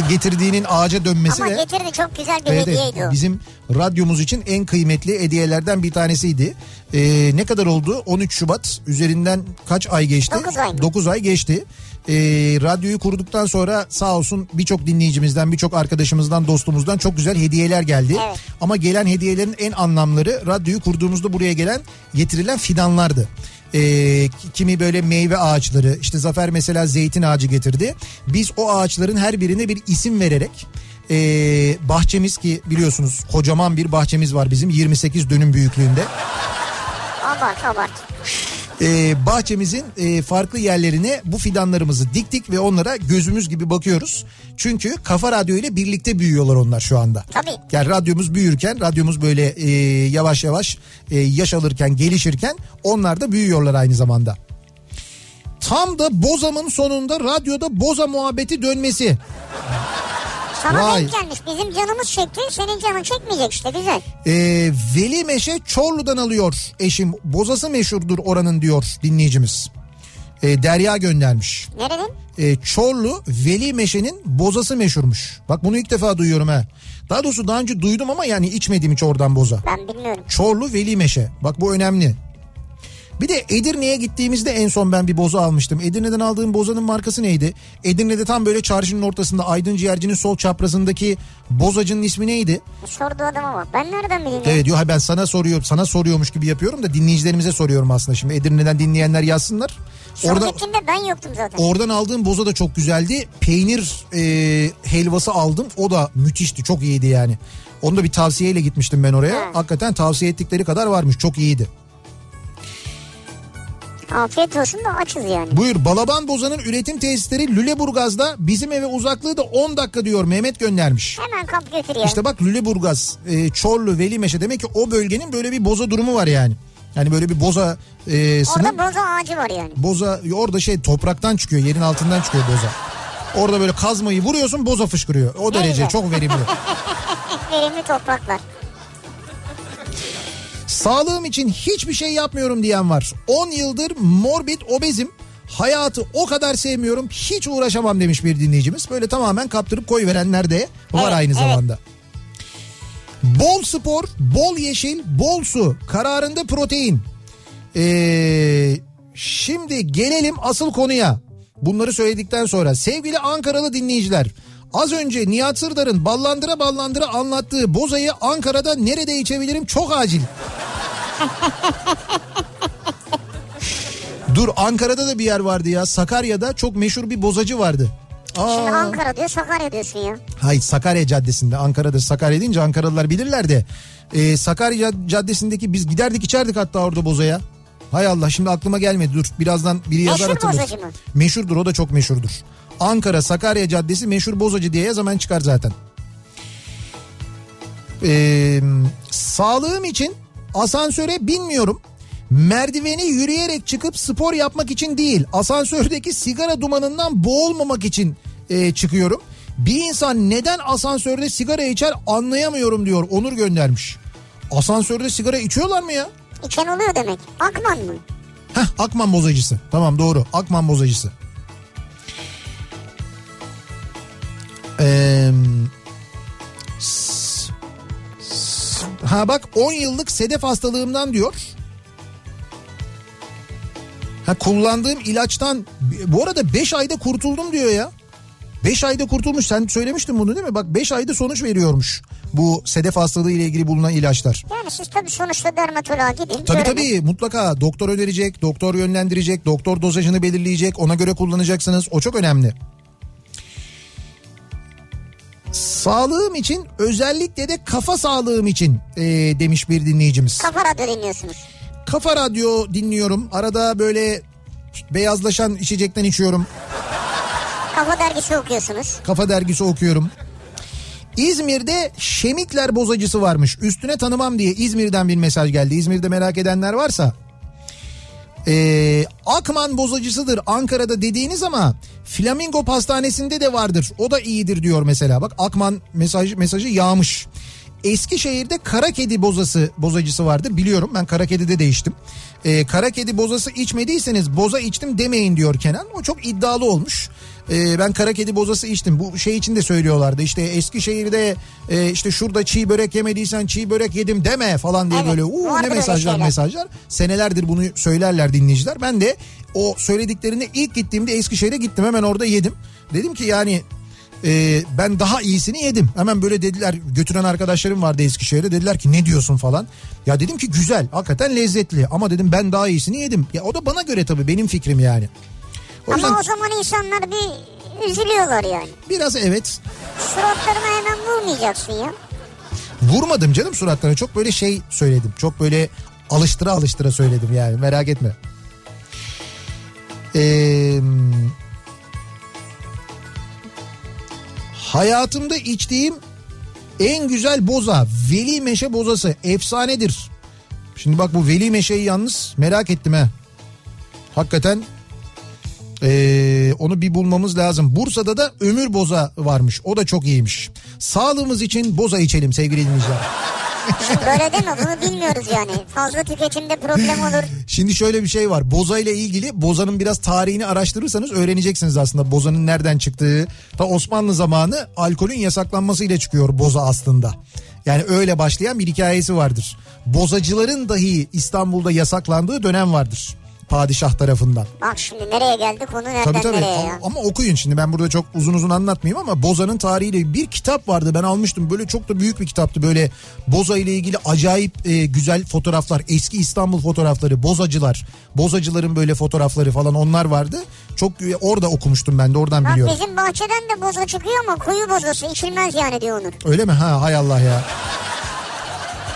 getirdiğinin ağaca dönmesi ama de getirdi çok güzel bir evet, evet, hediyeydi o. bizim radyomuz için en kıymetli hediyelerden bir tanesiydi. Ee, ne kadar oldu? 13 Şubat üzerinden kaç ay geçti? Dokuz ay mı? 9 ay geçti. Ee, radyoyu kurduktan sonra sağ olsun birçok dinleyicimizden, birçok arkadaşımızdan, dostumuzdan çok güzel hediyeler geldi. Evet. Ama gelen hediyelerin en anlamları radyoyu kurduğumuzda buraya gelen getirilen fidanlardı. Ee, kimi böyle meyve ağaçları işte Zafer mesela zeytin ağacı getirdi. Biz o ağaçların her birine bir isim vererek Ee, bahçemiz ki biliyorsunuz kocaman bir bahçemiz var bizim 28 dönüm büyüklüğünde. Abart abart. Ee, bahçemizin e, farklı yerlerine bu fidanlarımızı diktik ve onlara gözümüz gibi bakıyoruz. Çünkü Kafa Radyo ile birlikte büyüyorlar onlar şu anda. Tabii. Yani radyomuz büyürken, radyomuz böyle e, yavaş yavaş e, yaş alırken, gelişirken onlar da büyüyorlar aynı zamanda. Tam da Bozam'ın sonunda radyoda Boza muhabbeti dönmesi. Sana Vay. denk gelmiş. Bizim canımız çekti. Senin canın çekmeyecek işte güzel. Ee, Veli Meşe Çorlu'dan alıyor eşim. Bozası meşhurdur oranın diyor dinleyicimiz. Ee, Derya göndermiş. Nereden? Ee, Çorlu Veli Meşe'nin bozası meşhurmuş. Bak bunu ilk defa duyuyorum ha. Daha doğrusu daha önce duydum ama yani içmedim hiç oradan boza. Ben bilmiyorum. Çorlu Veli Meşe. Bak bu önemli. Bir de Edirne'ye gittiğimizde en son ben bir boza almıştım. Edirne'den aldığım bozanın markası neydi? Edirne'de tam böyle çarşının ortasında Aydın Ciğerci'nin sol çaprazındaki bozacının ismi neydi? Sorduğu adama bak. Ben nereden bileyim? Evet diyor ha ben sana soruyorum sana soruyormuş gibi yapıyorum da dinleyicilerimize soruyorum aslında şimdi Edirne'den dinleyenler yazsınlar. Orada ben yoktum zaten. oradan aldığım boza da çok güzeldi. Peynir e, helvası aldım. O da müthişti. Çok iyiydi yani. Onu da bir tavsiyeyle gitmiştim ben oraya. Ha. Hakikaten tavsiye ettikleri kadar varmış. Çok iyiydi. Afiyet olsun da açız yani. Buyur Balaban Boza'nın üretim tesisleri Lüleburgaz'da bizim eve uzaklığı da 10 dakika diyor Mehmet göndermiş. Hemen kap götür ya. İşte bak Lüleburgaz, e, Çorlu, Velimeşe demek ki o bölgenin böyle bir boza durumu var yani. Yani böyle bir boza e, sınıf. Orada boza ağacı var yani. Boza orada şey topraktan çıkıyor yerin altından çıkıyor boza. Orada böyle kazmayı vuruyorsun boza fışkırıyor. O derece güzel. çok verimli. Verimli topraklar. Sağlığım için hiçbir şey yapmıyorum diyen var. 10 yıldır morbid obezim. Hayatı o kadar sevmiyorum hiç uğraşamam demiş bir dinleyicimiz. Böyle tamamen kaptırıp koyverenler de var Evet, aynı evet. zamanda. Bol spor, bol yeşil, bol su, kararında protein. Ee, şimdi gelelim asıl konuya. Bunları söyledikten sonra sevgili Ankaralı dinleyiciler. Az önce Nihat Sırdar'ın ballandıra ballandıra anlattığı bozayı Ankara'da nerede içebilirim çok acil. Dur Ankara'da da bir yer vardı ya. Sakarya'da çok meşhur bir bozacı vardı. Şimdi Aa, Ankara diyor Sakarya diyorsun ya. hayır Sakarya Caddesi'nde. Ankara'da Sakarya deyince Ankaralılar bilirler de. Ee, Sakarya Caddesi'ndeki biz giderdik içerdik hatta orada bozaya. Hay Allah şimdi aklıma gelmedi dur. Birazdan biri yazar Meşhur hatırlar. bozacı mı? Meşhurdur o da çok meşhurdur. Ankara Sakarya Caddesi meşhur bozacı diye hemen çıkar zaten. Ee, sağlığım için asansöre binmiyorum. Merdiveni yürüyerek çıkıp spor yapmak için değil asansördeki sigara dumanından boğulmamak için e, çıkıyorum. Bir insan neden asansörde sigara içer anlayamıyorum diyor Onur göndermiş. Asansörde sigara içiyorlar mı ya? İçen oluyor demek. Akman mı? Heh Akman bozacısı. Tamam doğru Akman bozacısı. Ee, ha bak 10 yıllık sedef hastalığımdan diyor. Ha kullandığım ilaçtan bu arada 5 ayda kurtuldum diyor ya. 5 ayda kurtulmuş sen söylemiştin bunu değil mi? Bak 5 ayda sonuç veriyormuş bu sedef hastalığı ile ilgili bulunan ilaçlar. Yani siz tabii sonuçta dermatoloğa gidin. Tabii görün. tabii mutlaka doktor önerecek, doktor yönlendirecek, doktor dozajını belirleyecek, ona göre kullanacaksınız. O çok önemli. Sağlığım için özellikle de kafa sağlığım için e, demiş bir dinleyicimiz. Kafa radyo dinliyorsunuz. Kafa radyo dinliyorum. Arada böyle beyazlaşan içecekten içiyorum. Kafa dergisi okuyorsunuz. Kafa dergisi okuyorum. İzmir'de Şemikler bozacısı varmış. Üstüne tanımam diye İzmir'den bir mesaj geldi. İzmir'de merak edenler varsa. Ee, Akman bozacısıdır Ankara'da dediğiniz ama Flamingo Pastanesi'nde de vardır. O da iyidir diyor mesela. Bak Akman mesaj, mesajı yağmış. Eskişehir'de kara kedi bozası bozacısı vardır biliyorum ben kara kedide de içtim. Ee, kara kedi bozası içmediyseniz boza içtim demeyin diyor Kenan. O çok iddialı olmuş. Ee, ben kara kedi bozası içtim. Bu şey için de söylüyorlardı. İşte Eskişehir'de e, işte şurada çiğ börek yemediysen çiğ börek yedim deme falan diye Evet, böyle uuu ne mesajlar mesajlar. Senelerdir bunu söylerler dinleyiciler. Ben de o söylediklerinde ilk gittiğimde Eskişehir'e gittim. Hemen orada yedim. Dedim ki yani e, ben daha iyisini yedim. Hemen böyle dediler götüren arkadaşlarım vardı Eskişehir'e. Dediler ki ne diyorsun falan. Ya dedim ki güzel hakikaten lezzetli. Ama dedim ben daha iyisini yedim. Ya o da bana göre tabii benim fikrim yani. O Ama o zaman insanlar bir üzülüyorlar yani. biraz evet suratlarına hemen vurmayacaksın ya. Vurmadım canım suratlarına çok böyle şey söyledim. Çok böyle alıştıra alıştıra söyledim yani merak etme. Eee... Hayatımda içtiğim en güzel boza Veli Meşe bozası efsanedir. Şimdi bak bu Veli Meşe'yi yalnız merak ettim ha. Hakikaten ee, onu bir bulmamız lazım. Bursa'da da ömür boza varmış. O da çok iyiymiş. Sağlığımız için boza içelim sevgili dinleyiciler. Şimdi böyle deme bunu bilmiyoruz yani. Fazla tüketimde problem olur. Şimdi şöyle bir şey var. Boza ile ilgili bozanın biraz tarihini araştırırsanız öğreneceksiniz aslında bozanın nereden çıktığı. Ta Osmanlı zamanı alkolün yasaklanmasıyla çıkıyor boza aslında. Yani öyle başlayan bir hikayesi vardır. Bozacıların dahi İstanbul'da yasaklandığı dönem vardır padişah tarafından. Bak şimdi nereye geldi konu nereden tabii, tabii. nereye Ama, ya. ama okuyun şimdi ben burada çok uzun uzun anlatmayayım ama Boza'nın tarihiyle bir kitap vardı ben almıştım böyle çok da büyük bir kitaptı böyle Boza ile ilgili acayip e, güzel fotoğraflar eski İstanbul fotoğrafları Bozacılar Bozacıların böyle fotoğrafları falan onlar vardı çok orada okumuştum ben de oradan Bak biliyorum. bizim bahçeden de boza çıkıyor ama kuyu bozası içilmez yani diyor Onur. Öyle mi ha hay Allah ya.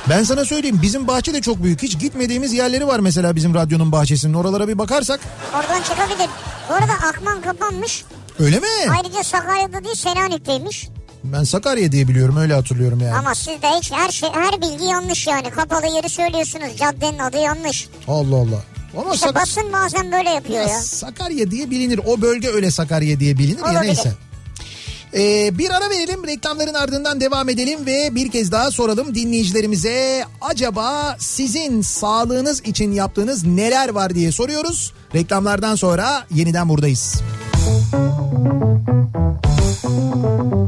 Ben sana söyleyeyim bizim bahçe de çok büyük. Hiç gitmediğimiz yerleri var mesela bizim radyonun bahçesinin. Oralara bir bakarsak. Oradan çıkabilir. Bu arada Akman kapanmış. Öyle mi? Ayrıca Sakarya'da değil Selanik'teymiş. Ben Sakarya diye biliyorum öyle hatırlıyorum yani. Ama sizde hiç her şey her bilgi yanlış yani. Kapalı yeri söylüyorsunuz. Caddenin adı yanlış. Allah Allah. Ama İşte Sak- basın bazen böyle yapıyor ya. Sakarya diye bilinir. O bölge öyle Sakarya diye bilinir ya Olabilir. neyse. Ee, bir ara verelim reklamların ardından devam edelim ve bir kez daha soralım dinleyicilerimize acaba sizin sağlığınız için yaptığınız neler var diye soruyoruz. Reklamlardan sonra yeniden buradayız.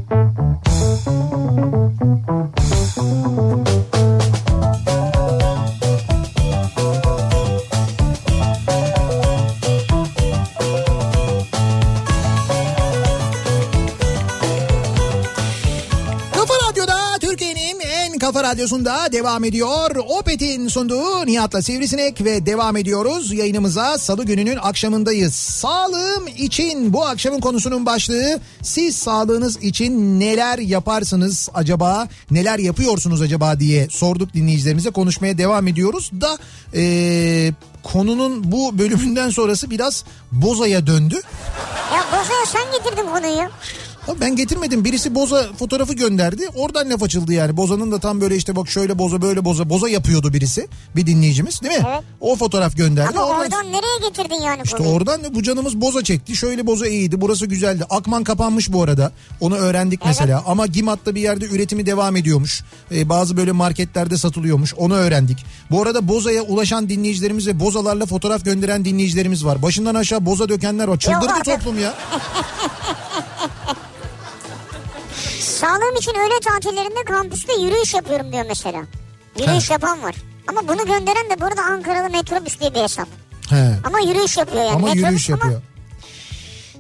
Kafa radyosunda devam ediyor. Opet'in sunduğu Nihat'la Sivrisinek ve devam ediyoruz. Yayınımıza salı gününün akşamındayız. Sağlığım için bu akşamın konusunun başlığı siz sağlığınız için neler yaparsınız acaba neler yapıyorsunuz acaba diye sorduk dinleyicilerimize konuşmaya devam ediyoruz da eee, konunun bu bölümünden sonrası biraz bozaya döndü. Ya Boza'ya sen getirdin konuyu. Abi ben getirmedim. Birisi boza fotoğrafı gönderdi. Oradan laf açıldı yani. Boza'nın da tam böyle işte bak şöyle boza böyle boza. Boza yapıyordu birisi. Bir dinleyicimiz değil mi? Evet. O fotoğraf gönderdi. Ama Oradan- oradan nereye getirdin yani İşte konuyu? oradan bu canımız boza çekti. Şöyle boza iyiydi. Burası güzeldi. Akman kapanmış bu arada. Onu öğrendik mesela. Ama Gimat'ta bir yerde üretimi devam ediyormuş. Ee, bazı böyle marketlerde satılıyormuş. Onu öğrendik. Bu arada bozaya ulaşan dinleyicilerimiz ve bozalarla fotoğraf gönderen dinleyicilerimiz var. Başından aşağı boza dökenler var. Çıldırdı toplum ya. Sağlığım için öğle tatillerinde kampüste yürüyüş yapıyorum diyor mesela. Yürüyüş He. yapan var. Ama bunu gönderen de burada Ankaralı metrobüs diye bir hesap. He. Ama yürüyüş yapıyor yani. Ama Metrobüs yürüyüş ama yapıyor.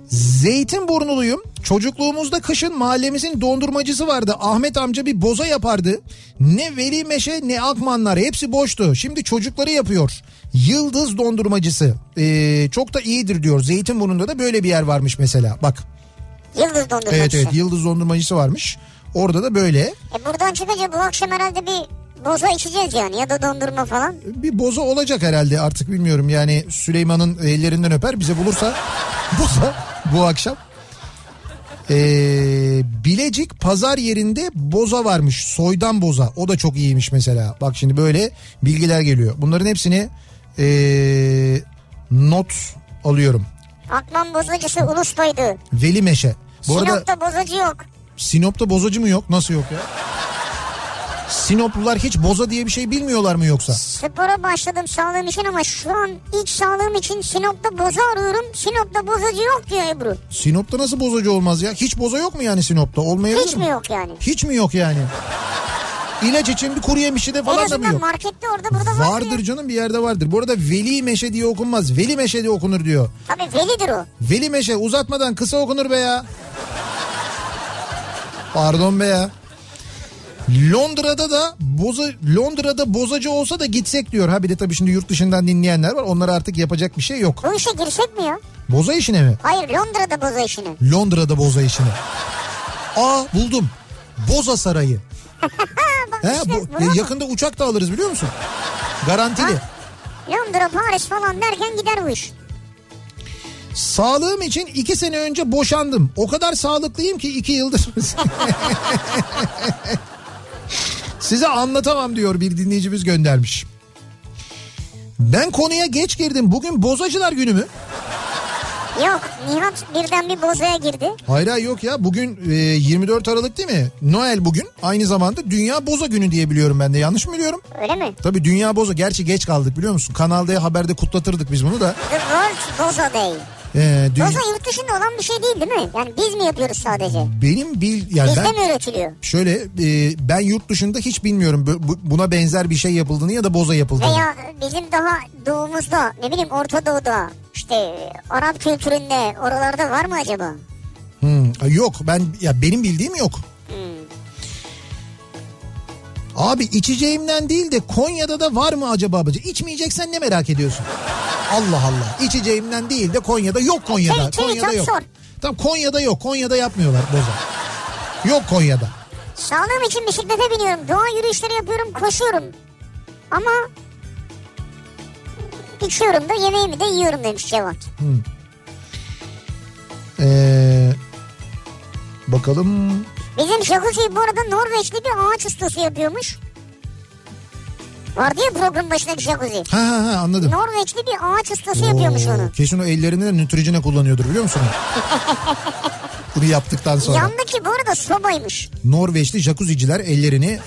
Zeytinburnuluyum. Çocukluğumuzda kışın mahallemizin dondurmacısı vardı. Ahmet amca bir boza yapardı. Ne Veli Meşe ne Akmanlar hepsi boştu. Şimdi çocukları yapıyor. Yıldız dondurmacısı. Ee, çok da iyidir diyor. Zeytinburnu'nda da böyle bir yer varmış mesela. Bak. Yıldız dondurmacısı. Evet evet Yıldız dondurmacısı varmış. Orada da böyle E buradan çıkınca bu akşam herhalde bir boza içeceğiz yani ya da dondurma falan. bir boza olacak herhalde artık bilmiyorum. Yani Süleyman'ın ellerinden öper bize bulursa boza bu akşam. Ee, Bilecik pazar yerinde boza varmış. Soydan boza. O da çok iyiymiş mesela. Bak şimdi böyle bilgiler geliyor. Bunların hepsini ee, not alıyorum. Akman bozacısı Ulus'taydı. Veli Meşe. Bu arada Sinop'ta bozacı yok. Sinop'ta bozacı mı yok? Nasıl yok ya? Sinoplular hiç boza diye bir şey bilmiyorlar mı yoksa? Spora başladım sağlığım için ama şu an iç sağlığım için Sinop'ta boza arıyorum. Sinop'ta bozacı yok diyor Ebru. Sinop'ta nasıl bozacı olmaz ya? Hiç boza yok mu yani Sinop'ta? Olmayabilir Hiç mi? mi yok yani? Hiç mi yok yani? İlaç için bir kuru yemişi de falan da mı yok? markette orada burada var Vardır canım bir yerde vardır. Bu arada Veli Meşe diye okunmaz. Veli Meşe diye okunur diyor. Tabii velidir o. Veli Meşe uzatmadan kısa okunur be ya. Pardon be ya. Londra'da da boza Londra'da bozacı olsa da gitsek diyor. Ha bir de tabii şimdi yurt dışından dinleyenler var. Onlara artık yapacak bir şey yok. Bu işe girsek mi ya? Boza işine mi? Hayır Londra'da boza işine. Londra'da boza işine. Aa buldum. Boza Sarayı. He, bu, yakında uçak da alırız biliyor musun? Garantili. Ha? Londra, Paris falan derken gider bu iş. Sağlığım için iki sene önce boşandım. O kadar sağlıklıyım ki iki yıldır. Size anlatamam diyor bir dinleyicimiz göndermiş. Ben konuya geç girdim. Bugün bozacılar günü mü? Yok Nihat birden bir bozaya girdi. Hayır yok ya bugün e, 24 Aralık değil mi? Noel bugün aynı zamanda Dünya Boza Günü diye biliyorum ben de yanlış mı biliyorum? Öyle mi? Tabii Dünya Boza gerçi geç kaldık biliyor musun? Kanalda haberde kutlatırdık biz bunu da. The World Boza Day. Ee, dünya... Boza yurt dışında olan bir şey değil değil mi? Yani biz mi yapıyoruz sadece? Benim bil... Yani Bizde ben, mi üretiliyor? Şöyle e, ben yurt dışında hiç bilmiyorum buna benzer bir şey yapıldığını ya da boza yapıldığını. Veya bizim daha doğumuzda ne bileyim Orta Doğu'da işte Arap kültüründe oralarda var mı acaba? Hmm, yok ben ya benim bildiğim yok. Hmm. Abi içeceğimden değil de Konya'da da var mı acaba? İçmeyeceksen ne merak ediyorsun? Allah Allah. İçeceğimden değil de Konya'da yok Konya'da. Şey, şey, Konya'da yok. Sor. Tam Konya'da yok. Konya'da yapmıyorlar boza. Yok Konya'da. Sağlığım için bisiklete biniyorum. Doğa yürüyüşleri yapıyorum, koşuyorum. Ama içiyorum da yemeğimi de yiyorum demiş Cevat. Hmm. Ee, bakalım. Bizim jacuzzi bu arada Norveçli bir ağaç ustası yapıyormuş. Vardı ya program başındaki jacuzzi. Ha ha ha anladım. Norveçli bir ağaç ustası Oo, yapıyormuş onu. Kesin o ellerini de nütricine kullanıyordur biliyor musun? Bunu yaptıktan sonra. Yandaki bu arada sobaymış. Norveçli jacuzzi'ciler ellerini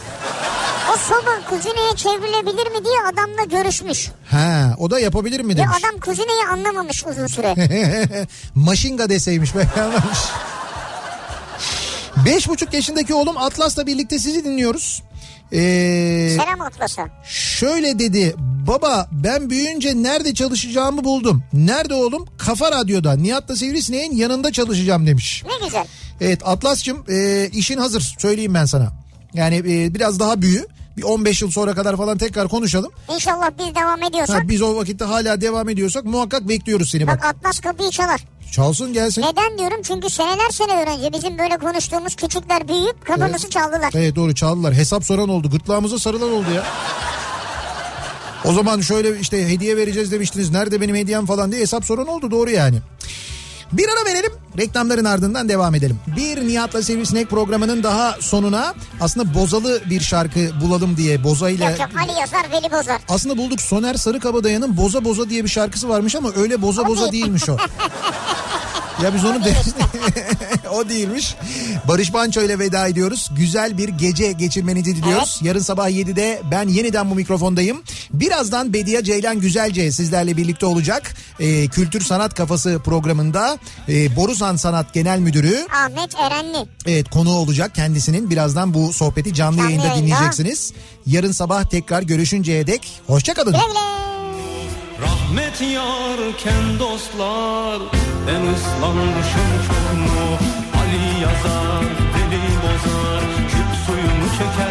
o soba kuzineye çevrilebilir mi diye adamla görüşmüş. Ha, o da yapabilir mi demiş. Ya adam kuzineyi anlamamış uzun süre. Maşinga deseymiş ben anlamış. Beş buçuk yaşındaki oğlum Atlas'la birlikte sizi dinliyoruz. Ee, Selam Atlas'a. Şöyle dedi baba ben büyüyünce nerede çalışacağımı buldum. Nerede oğlum? Kafa Radyo'da Nihat'la Sivrisineğin yanında çalışacağım demiş. Ne güzel. Evet Atlas'cığım e, işin hazır söyleyeyim ben sana. Yani e, biraz daha büyü. Bir 15 yıl sonra kadar falan tekrar konuşalım. İnşallah biz devam ediyorsak. Ha, biz o vakitte hala devam ediyorsak muhakkak bekliyoruz seni bak. Bak Atlas kapıyı çalar. Çalsın gelsin. Neden diyorum? Çünkü seneler seneler önce bizim böyle konuştuğumuz küçükler büyüyüp kapımızı evet. çaldılar. Evet doğru çaldılar. Hesap soran oldu. Gırtlağımıza sarılan oldu ya. O zaman şöyle işte hediye vereceğiz demiştiniz. Nerede benim hediyem falan diye hesap soran oldu. Doğru yani. Bir ara verelim. Reklamların ardından devam edelim. Bir Nihat'la Sivrisinek programının daha sonuna aslında bozalı bir şarkı bulalım diye Boza ile... Yok yok Ali yazar Veli bozar. Aslında bulduk Soner Sarıkabadayı'nın Boza Boza diye bir şarkısı varmış ama öyle boza boza değilmiş o. Ya biz onu de... o değilmiş. Barış Manço ile veda ediyoruz. Güzel bir gece geçirmenizi diliyoruz. Evet. Yarın sabah 7'de ben yeniden bu mikrofondayım. Birazdan Bediye Ceylan Güzelce sizlerle birlikte olacak. Ee, Kültür Sanat Kafası programında e, Borusan Sanat Genel Müdürü Ahmet Erenli. Evet konu olacak kendisinin. Birazdan bu sohbeti canlı, canlı yayında yayında. dinleyeceksiniz. Yarın sabah tekrar görüşünceye dek hoşçakalın. Güle güle. Rahmet yarken dostlar Ben ıslanmışım çok mu Ali yazar deli bozar Küp suyunu çeker